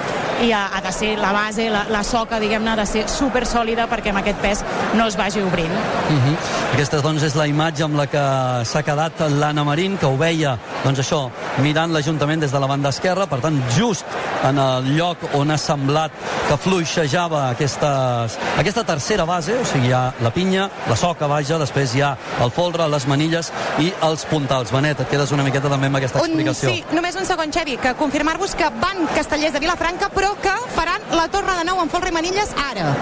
Speaker 2: i ha, ha de ser la base, la, la soca, diguem-ne, ha de ser super sòlida perquè amb aquest pes no es vagi obrint.
Speaker 3: Uh -huh. Aquesta doncs, és la imatge amb la que s'ha quedat l'Anna Marín, que ho veia, doncs això, mirant l'Ajuntament des de la banda esquerra, per tant, just en el lloc on ha semblat que fluixejava aquestes, aquesta tercera base, o sigui, hi ha la pinya, la soca, vaja, després hi ha el folre, les manilles i els puntals. Benet, et quedes una miqueta també amb aquesta
Speaker 15: Un,
Speaker 3: explicació.
Speaker 15: sí, només un segon, Xevi, que confirmar-vos que van castellers de Vilafranca, però que faran la torre de nou amb folre i manilles ara.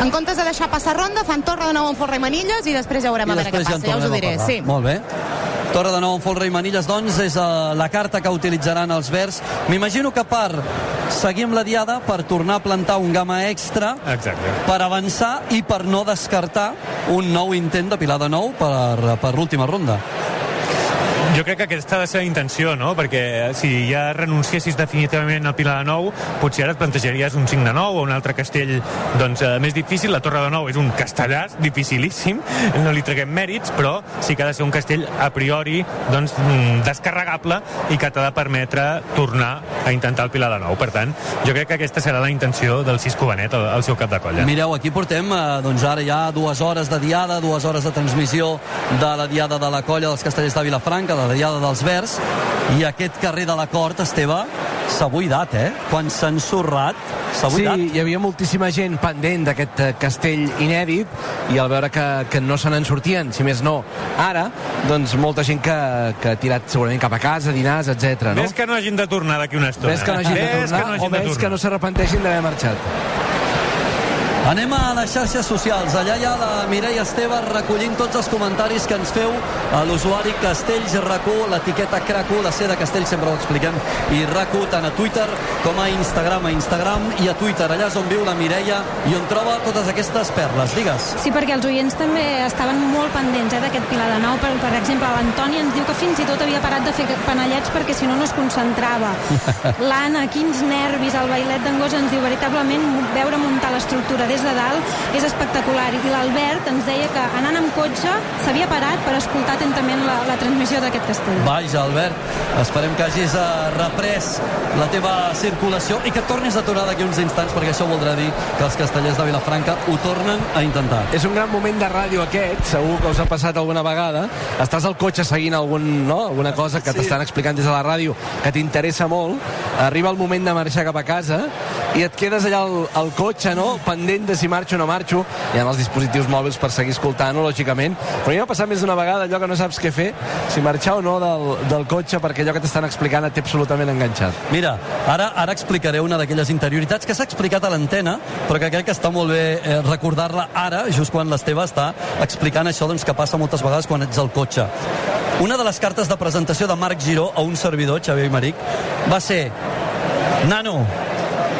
Speaker 15: En comptes de deixar passar ronda, fan torre de nou amb folre i manilles i després ja veurem
Speaker 3: I
Speaker 15: a veure què passa, ja us ho diré. Sí.
Speaker 3: Molt bé. Torre de nou amb folre i manilles, doncs, és uh, la carta que utilitzaran els verds. M'imagino que per seguir amb la diada, per tornar a plantar un gamma extra,
Speaker 11: Exacte.
Speaker 3: per avançar i per no descartar un nou intent de pilar de nou per, per l'última ronda.
Speaker 11: Jo crec que aquesta ha de ser la intenció, no? Perquè si ja renunciessis definitivament al Pilar de Nou, potser ara et plantejaries un 5 de 9 o un altre castell doncs, eh, més difícil. La Torre de Nou és un castellàs dificilíssim, no li traguem mèrits, però sí que ha de ser un castell a priori doncs, mm, descarregable i que t'ha de permetre tornar a intentar el Pilar de Nou. Per tant, jo crec que aquesta serà la intenció del Cisco Benet, el seu cap de colla.
Speaker 3: Mireu, aquí portem, eh, doncs ara ja dues hores de diada, dues hores de transmissió de la diada de la colla dels castellers de Vilafranca, la diada dels Verds, i aquest carrer de la Cort, Esteve, s'ha buidat, eh? Quan s'ha ensorrat, s'ha
Speaker 5: Sí,
Speaker 3: buidat.
Speaker 5: hi havia moltíssima gent pendent d'aquest eh, castell inèdit i al veure que, que no se n'en sortien, si més no, ara, doncs molta gent que, que ha tirat segurament cap a casa, dinars, etc. no?
Speaker 11: Ves que no hagin de tornar d'aquí una estona.
Speaker 5: Ves que no hagin de
Speaker 11: Ves
Speaker 5: tornar
Speaker 11: que no hagin
Speaker 5: o
Speaker 11: de
Speaker 5: ves que no s'arrepenteixin d'haver marxat.
Speaker 3: Anem a les xarxes socials. Allà hi ha la Mireia Esteve recollint tots els comentaris que ens feu a l'usuari Castells RAC1, l'etiqueta CRAC1, la C de Castells sempre ho expliquem, i RAC1 tant a Twitter com a Instagram, a Instagram i a Twitter. Allà és on viu la Mireia i on troba totes aquestes perles. Digues.
Speaker 21: Sí, perquè els oients també estaven molt pendents eh, d'aquest Pilar de Nou. Per, per exemple, l'Antoni ens diu que fins i tot havia parat de fer panellets perquè si no no es concentrava. *laughs* L'Anna, quins nervis, el bailet d'Angosa ens diu veritablement veure muntar l'estructura des de dalt és espectacular. I l'Albert ens deia que anant amb cotxe s'havia parat per escoltar atentament la, la transmissió d'aquest castell.
Speaker 3: Vaja, Albert, esperem que hagis eh, reprès la teva circulació i que tornis a aturar d'aquí uns instants, perquè això voldrà dir que els castellers de Vilafranca ho tornen a intentar.
Speaker 5: És un gran moment de ràdio aquest, segur que us ha passat alguna vegada. Estàs al cotxe seguint algun, no? alguna cosa que
Speaker 3: Sí.
Speaker 5: t'estan explicant des de la ràdio que t'interessa molt, arriba el moment de marxar cap a casa i et quedes allà al, al cotxe, no? pendent de si marxo o no marxo. Hi ha els dispositius mòbils per seguir escoltant-ho, lògicament. Però a mi m'ha passat més d'una vegada allò que no saps què fer, si marxar o no del, del cotxe, perquè allò que t'estan explicant et té absolutament enganxat.
Speaker 3: Mira, ara ara explicaré una d'aquelles interioritats que s'ha explicat a l'antena, però que crec que està molt bé eh, recordar-la ara, just quan l'Esteve està explicant això doncs, que passa moltes vegades quan ets al cotxe. Una de les cartes de presentació de Marc Giró a un servidor, Xavier Imeric, va ser Nano,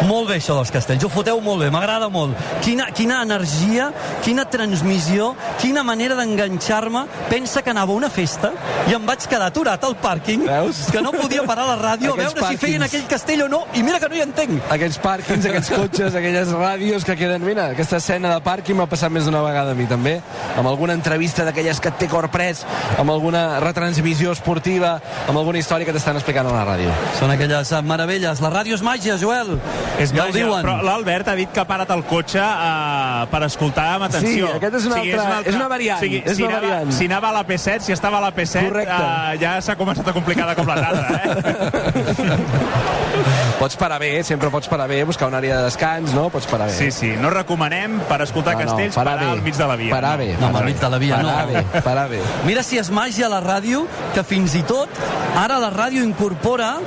Speaker 3: molt bé això dels castells, ho foteu molt bé, m'agrada molt. Quina, quina energia, quina transmissió, quina manera d'enganxar-me. Pensa que anava a una festa i em vaig quedar aturat al pàrquing, Veus? que no podia parar la ràdio a
Speaker 5: Aquests
Speaker 3: veure si feien
Speaker 5: pàrquings.
Speaker 3: aquell castell o no, i mira que no hi entenc.
Speaker 5: Aquests pàrquings, aquests cotxes, aquelles ràdios que queden... Mira, aquesta escena de pàrquing m'ha passat més d'una vegada a mi, també. Amb alguna entrevista d'aquelles que et té cor pres, amb alguna retransmissió esportiva, amb alguna història que t'estan explicant a la ràdio.
Speaker 3: Són aquelles meravelles. La ràdio és màgia, Joel.
Speaker 13: És
Speaker 3: ja ho
Speaker 13: màgia,
Speaker 3: diuen.
Speaker 13: però l'Albert ha dit que ha parat el cotxe uh, per escoltar amb atenció.
Speaker 5: Sí, aquest és una altra- és una variant,
Speaker 13: O sigui,
Speaker 5: és
Speaker 13: si,
Speaker 5: una
Speaker 13: anava,
Speaker 5: variant.
Speaker 13: si anava a la P7, si estava a la P7,
Speaker 5: Correcte.
Speaker 13: uh, ja s'ha començat a complicar de cop la tarda, eh? *laughs*
Speaker 5: Pots parar bé, sempre pots parar bé, buscar una àrea de descans, no? Pots parar bé.
Speaker 13: Sí, sí, no recomanem per escoltar
Speaker 5: No, no,
Speaker 13: castells
Speaker 5: parar
Speaker 13: parar
Speaker 5: bé.
Speaker 13: al mig de la via.
Speaker 5: Parar bé.
Speaker 3: No, al mig de la via,
Speaker 5: parar
Speaker 3: no.
Speaker 5: Bé, parar bé.
Speaker 3: Mira si és màgia la ràdio, que fins i tot ara la ràdio incorpora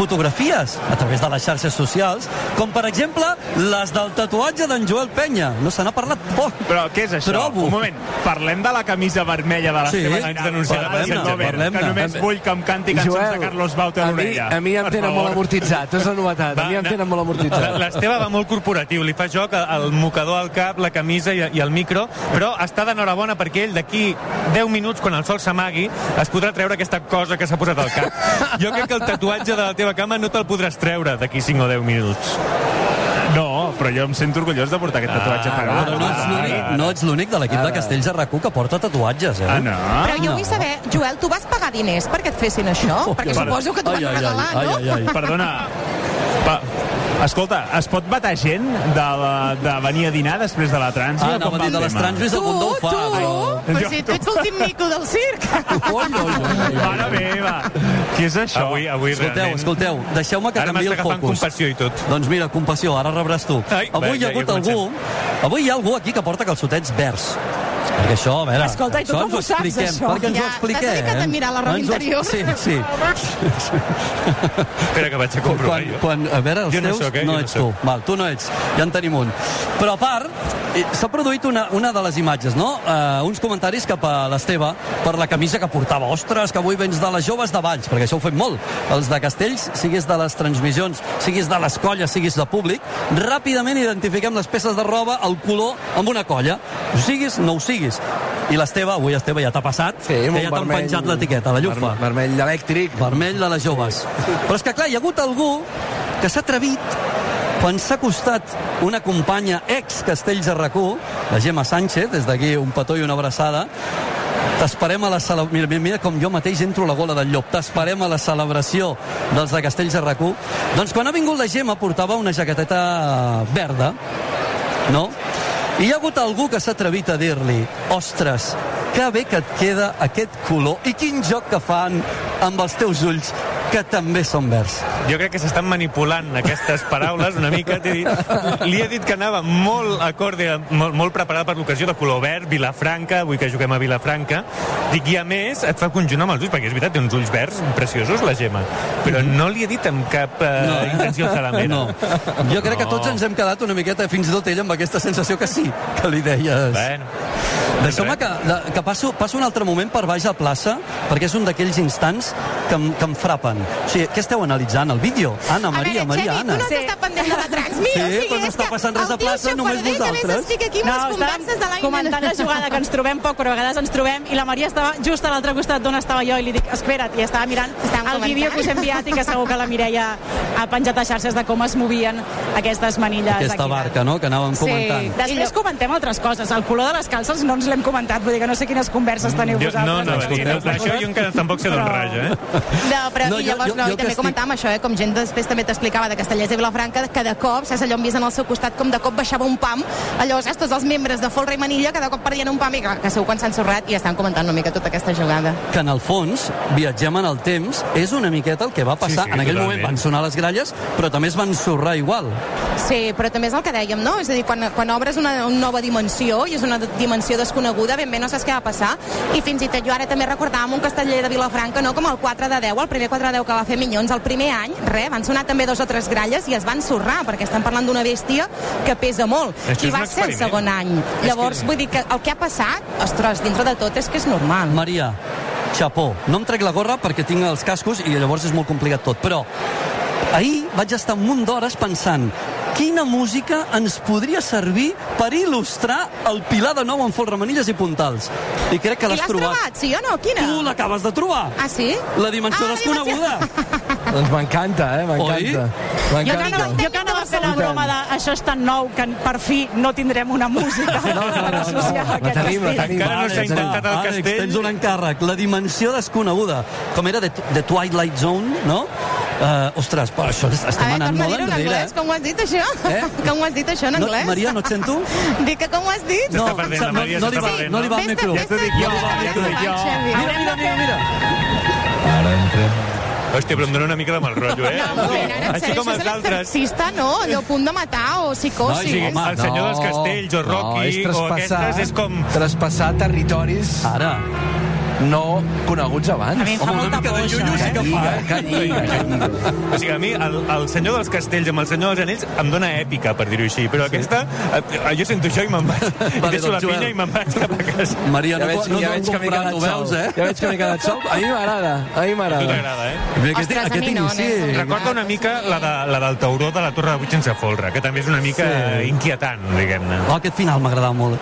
Speaker 3: fotografies a través de les xarxes socials, com per exemple les del tatuatge d'en Joel Penya. No se n'ha parlat poc.
Speaker 13: Però què és això?
Speaker 3: Trobo.
Speaker 13: Un moment, parlem de la camisa vermella de
Speaker 3: Sí,
Speaker 13: l'Esteban
Speaker 3: ens
Speaker 13: Aguilar,
Speaker 3: denunciarà
Speaker 13: parlem,
Speaker 3: Penya,
Speaker 13: parlem, que només vull que em canti cançons
Speaker 5: Joel,
Speaker 13: de Carlos Bauta a
Speaker 5: a mi, a mi em tenen molt amortitzat, és la novetat. A mi em tenen molt amortitzat.
Speaker 11: L'Esteve va molt corporatiu, li fa joc al mocador al cap, la camisa i, i el micro, però està d'enhorabona perquè ell d'aquí 10 minuts, quan el sol s'amagui, es podrà treure aquesta cosa que s'ha posat al cap. Jo crec que el tatuatge de la teva cama no te'l podràs treure d'aquí 5 o 10 minuts.
Speaker 13: No, però jo em sento orgullós de portar aquest tatuatge.
Speaker 3: Ah, però no ets l'únic- no ets l'únic de l'equip de Castells de RAC1 que porta tatuatges, eh?
Speaker 13: Ah, no?
Speaker 15: Però jo vull saber, Joel, tu vas pagar diners perquè et fessin això?
Speaker 3: Oh,
Speaker 15: perquè
Speaker 3: que-
Speaker 15: suposo que t'ho van regalar,
Speaker 3: ai,
Speaker 15: no?
Speaker 3: ai, ai, ai.
Speaker 13: Perdona, pa, escolta, es pot batar gent de, la, de venir a dinar després de la trans?
Speaker 3: Ah, anava a dir de les transmis el Bundó ho fa, però...
Speaker 15: Però si tu ets l'últim mico del circ.
Speaker 13: Mare meva, què és això?
Speaker 11: Avui, avui
Speaker 3: Escolteu,
Speaker 11: realment...
Speaker 3: escolteu, deixeu-me que
Speaker 11: Ara
Speaker 3: canvi el
Speaker 11: m'està agafant
Speaker 3: focus.
Speaker 11: compassió i tot.
Speaker 3: Doncs mira, compassió, ara rebràs tu.
Speaker 11: Ai,
Speaker 3: avui
Speaker 11: bé,
Speaker 3: hi ha
Speaker 11: ja- ja
Speaker 3: hagut algú... Avui hi ha algú aquí que porta calçotets verds. Perquè això, a veure...
Speaker 15: Escolta, i tu com
Speaker 3: ens ho
Speaker 15: saps,
Speaker 3: expliquem,
Speaker 15: això?
Speaker 3: Perquè ens
Speaker 15: Ja,
Speaker 3: ho expliquem.
Speaker 15: t'has dedicat a mirar la roba
Speaker 3: Ens
Speaker 15: interior?
Speaker 3: Sí, sí.
Speaker 11: Espera que vaig a comprovar
Speaker 3: quan,
Speaker 11: jo.
Speaker 3: quan, a veure, els
Speaker 11: Jo no
Speaker 3: teus
Speaker 11: sóc, eh?
Speaker 3: no
Speaker 11: Jo no
Speaker 3: ets
Speaker 11: sóc.
Speaker 3: tu. Val, tu no ets. Ja en tenim un. Però a part, eh, s'ha produït una, una de les imatges, no? Uh, uns comentaris cap a l'Esteve per la camisa que portava. Ostres, que avui vens de les joves de Valls, perquè això ho fem molt. Els de Castells, siguis de les transmissions, siguis de les colles, siguis de públic, ràpidament identifiquem les peces de roba, el color, amb una colla. Ho siguis, no ho siguis. I l'Esteve, avui Esteve ja t'ha passat,
Speaker 5: Sí,
Speaker 3: que ja t'han penjat l'etiqueta, la llufa.
Speaker 5: verme- Vermell elèctric.
Speaker 3: Vermell de les joves. Però és que, clar, hi ha hagut algú que s'ha atrevit quan s'ha costat una companya ex-Castells de rac la Gemma Sánchez, des d'aquí un petó i una abraçada, T'esperem a la celebració... Mira, mira, mira com jo mateix entro a la gola del llop. T'esperem a la celebració dels de Castells de rac Doncs quan ha vingut la Gemma portava una jaqueteta verda, no? I hi ha hagut algú que s'ha atrevit a dir-li ostres, que bé que et queda aquest color i quin joc que fan amb els teus ulls que també són verds.
Speaker 11: Jo crec que s'estan manipulant aquestes paraules una mica. T'he dit, li he dit que anava molt acorde, molt, molt preparat per l'ocasió de color verd, Vilafranca, avui que juguem a Vilafranca. Dic, i a més, et fa conjunt amb els ulls, perquè és veritat, té uns ulls verds preciosos, la Gemma. Però no li he dit amb cap eh,
Speaker 3: No,
Speaker 11: intenció zalamera.
Speaker 3: No. Jo crec que
Speaker 11: No.
Speaker 3: tots ens hem quedat una miqueta, fins i tot ella, amb aquesta sensació que sí, que li deies.
Speaker 11: Bueno.
Speaker 3: Deixeu-me que, de- que passo, passo un altre moment per baix a plaça, perquè és un d'aquells instants que em, que em frapen. O sigui, què esteu analitzant? El vídeo? Anna, Maria,
Speaker 15: a veure,
Speaker 3: Maria,
Speaker 15: Xevi,
Speaker 3: Anna.
Speaker 15: tu no t'estàs pendent de la transmissió.
Speaker 3: Sí,
Speaker 15: o sigui,
Speaker 3: però no està
Speaker 15: que
Speaker 3: passant res a
Speaker 15: el tio
Speaker 3: plaça, només vosaltres.
Speaker 15: s'estic aquí amb les converses de l'any.
Speaker 2: comentant la jugada, que ens trobem poc, però a vegades ens trobem, i la Maria estava just a l'altre costat d'on estava jo, i li dic, espera't, i estava mirant
Speaker 15: Estàvem
Speaker 2: el vídeo
Speaker 15: comentant.
Speaker 2: que us he enviat i que segur que la Mireia ha penjat a xarxes de com es movien aquestes manilles
Speaker 3: Aquesta
Speaker 2: aquí.
Speaker 3: barca, no?, que anàvem comentant.
Speaker 2: Sí. Després comentem altres coses. El color de les calces no ens l'hem comentat, vull dir que no sé quines converses teniu
Speaker 11: Jo,
Speaker 2: vosaltres.
Speaker 11: no, no, no, no, no, això jo encara tampoc sé d'on raja, eh?
Speaker 15: No, però
Speaker 3: No,
Speaker 15: no, i llavors,
Speaker 3: jo-
Speaker 15: no,
Speaker 3: jo
Speaker 15: i
Speaker 3: que
Speaker 15: també
Speaker 3: estic-
Speaker 15: comentàvem això, eh, com gent després també t'explicava de Castellers i Vilafranca, que de cop, saps, allò hem vist en el seu costat com de cop baixava un pam, allò, saps, tots els membres de Folra i Manilla que de cop perdien un pam i que, que segur quan s'han sorrat i estan comentant una mica tota aquesta jugada.
Speaker 3: que en el fons viatgem en el temps és una miqueta el que va passar.
Speaker 11: Sí, sí,
Speaker 3: en aquell
Speaker 11: totalment.
Speaker 3: moment van sonar les gralles, però també es van sorrar igual.
Speaker 15: Sí, però també és el que dèiem, no? És a dir, quan, quan obres una, una nova dimensió i és una dimensió desconeguda, ben bé no saps què va passar. I fins i tot jo ara també recordàvem un casteller de Vilafranca, no? Com el 4 de 10, el primer 4 de 10 que va fer Minyons el primer any, res, van sonar també dos o tres gralles i es van sorrar, perquè estem parlant d'una bèstia que pesa molt.
Speaker 11: Això
Speaker 15: I va ser el segon any.
Speaker 11: És
Speaker 15: Llavors,
Speaker 11: que-
Speaker 15: vull dir que el que ha passat, ostres, dintre de tot és que és normal.
Speaker 3: Maria, xapó. No em trec la gorra perquè tinc els cascos i llavors és molt complicat tot, però ahir vaig estar un munt d'hores pensant quina música ens podria servir per il·lustrar el Pilar de Nou amb Folremanilles i Puntals. I crec que l'has trobat.
Speaker 15: trobat, sí o no? Quina?
Speaker 3: Tu l'acabes de trobar.
Speaker 15: Ah, sí?
Speaker 3: La dimensió
Speaker 15: Ah, la
Speaker 3: desconeguda.
Speaker 5: Doncs m'encanta, eh? M'encanta.
Speaker 2: Jo que, no, jo que anava fent la broma de això és tan nou que per fi no tindrem una música no, no, associar
Speaker 5: La
Speaker 2: aquest
Speaker 5: tenim, la
Speaker 2: castell.
Speaker 5: tenim.
Speaker 11: Encara no s'ha intentat el
Speaker 3: Àlex,
Speaker 11: castell.
Speaker 3: tens un encàrrec. La dimensió desconeguda. Com era The, The Twilight Zone, no? Uh, ostres, però això
Speaker 15: A
Speaker 3: estem
Speaker 15: veure,
Speaker 3: anant
Speaker 15: a
Speaker 3: molt
Speaker 15: en
Speaker 3: enrere.
Speaker 15: anglès, com ho has dit, això?
Speaker 3: Eh?
Speaker 15: Com ho has dit, això, en
Speaker 3: No,
Speaker 15: anglès?
Speaker 3: Maria, no et sento? *laughs*
Speaker 15: Dic que com ho has dit?
Speaker 3: No,
Speaker 11: perdent,
Speaker 3: no,
Speaker 11: Maria
Speaker 3: no, li va,
Speaker 11: perdent.
Speaker 3: no li va el micro.
Speaker 15: vés-te
Speaker 11: Ja t'ho dic jo, ja t'ho dic jo.
Speaker 3: Mira, mira, mira, mira.
Speaker 5: Ara entrem.
Speaker 11: Hòstia, però em dona una mica de mal rotllo, eh?
Speaker 15: No, ara, en
Speaker 11: Així com els altres.
Speaker 15: l'exorcista, no? Allò, punt de matar o psicosi.
Speaker 3: No, home,
Speaker 11: el senyor dels castells o Rocky
Speaker 5: és
Speaker 11: o aquestes és com...
Speaker 5: Traspassar territoris
Speaker 3: Ara.
Speaker 5: No coneguts abans.
Speaker 2: A mi em fa
Speaker 3: Home,
Speaker 2: molta por, això,
Speaker 3: sí que fa, eh?
Speaker 5: Que lliga, que lliga.
Speaker 11: O sigui, a mi el, el senyor dels castells amb el senyor dels anells em dona èpica, per dir-ho així, però aquesta, eh, jo sento això i me'n vaig. I
Speaker 3: Vale,
Speaker 11: deixo la
Speaker 3: doncs, Joel.
Speaker 11: pinya i me'n vaig cap a casa.
Speaker 3: Maria,
Speaker 5: Ja
Speaker 3: no,
Speaker 5: veig,
Speaker 3: no, no
Speaker 5: ja veig que m'he quedat
Speaker 3: veus, eh?
Speaker 5: Ja veig que m'he quedat sol. A mi m'agrada, a mi
Speaker 11: A tu
Speaker 5: m'agrada.
Speaker 11: t'agrada, eh?
Speaker 3: Bé, aquest,
Speaker 15: Ostres, a
Speaker 3: aquest
Speaker 15: mi no,
Speaker 3: inici...
Speaker 15: nen.
Speaker 11: Recorda una mica la, de, la del tauró de la Torre de Vuit sense folre, que també és una mica
Speaker 3: Sí.
Speaker 11: inquietant, diguem-ne.
Speaker 3: Oh, aquest final m'agradava molt.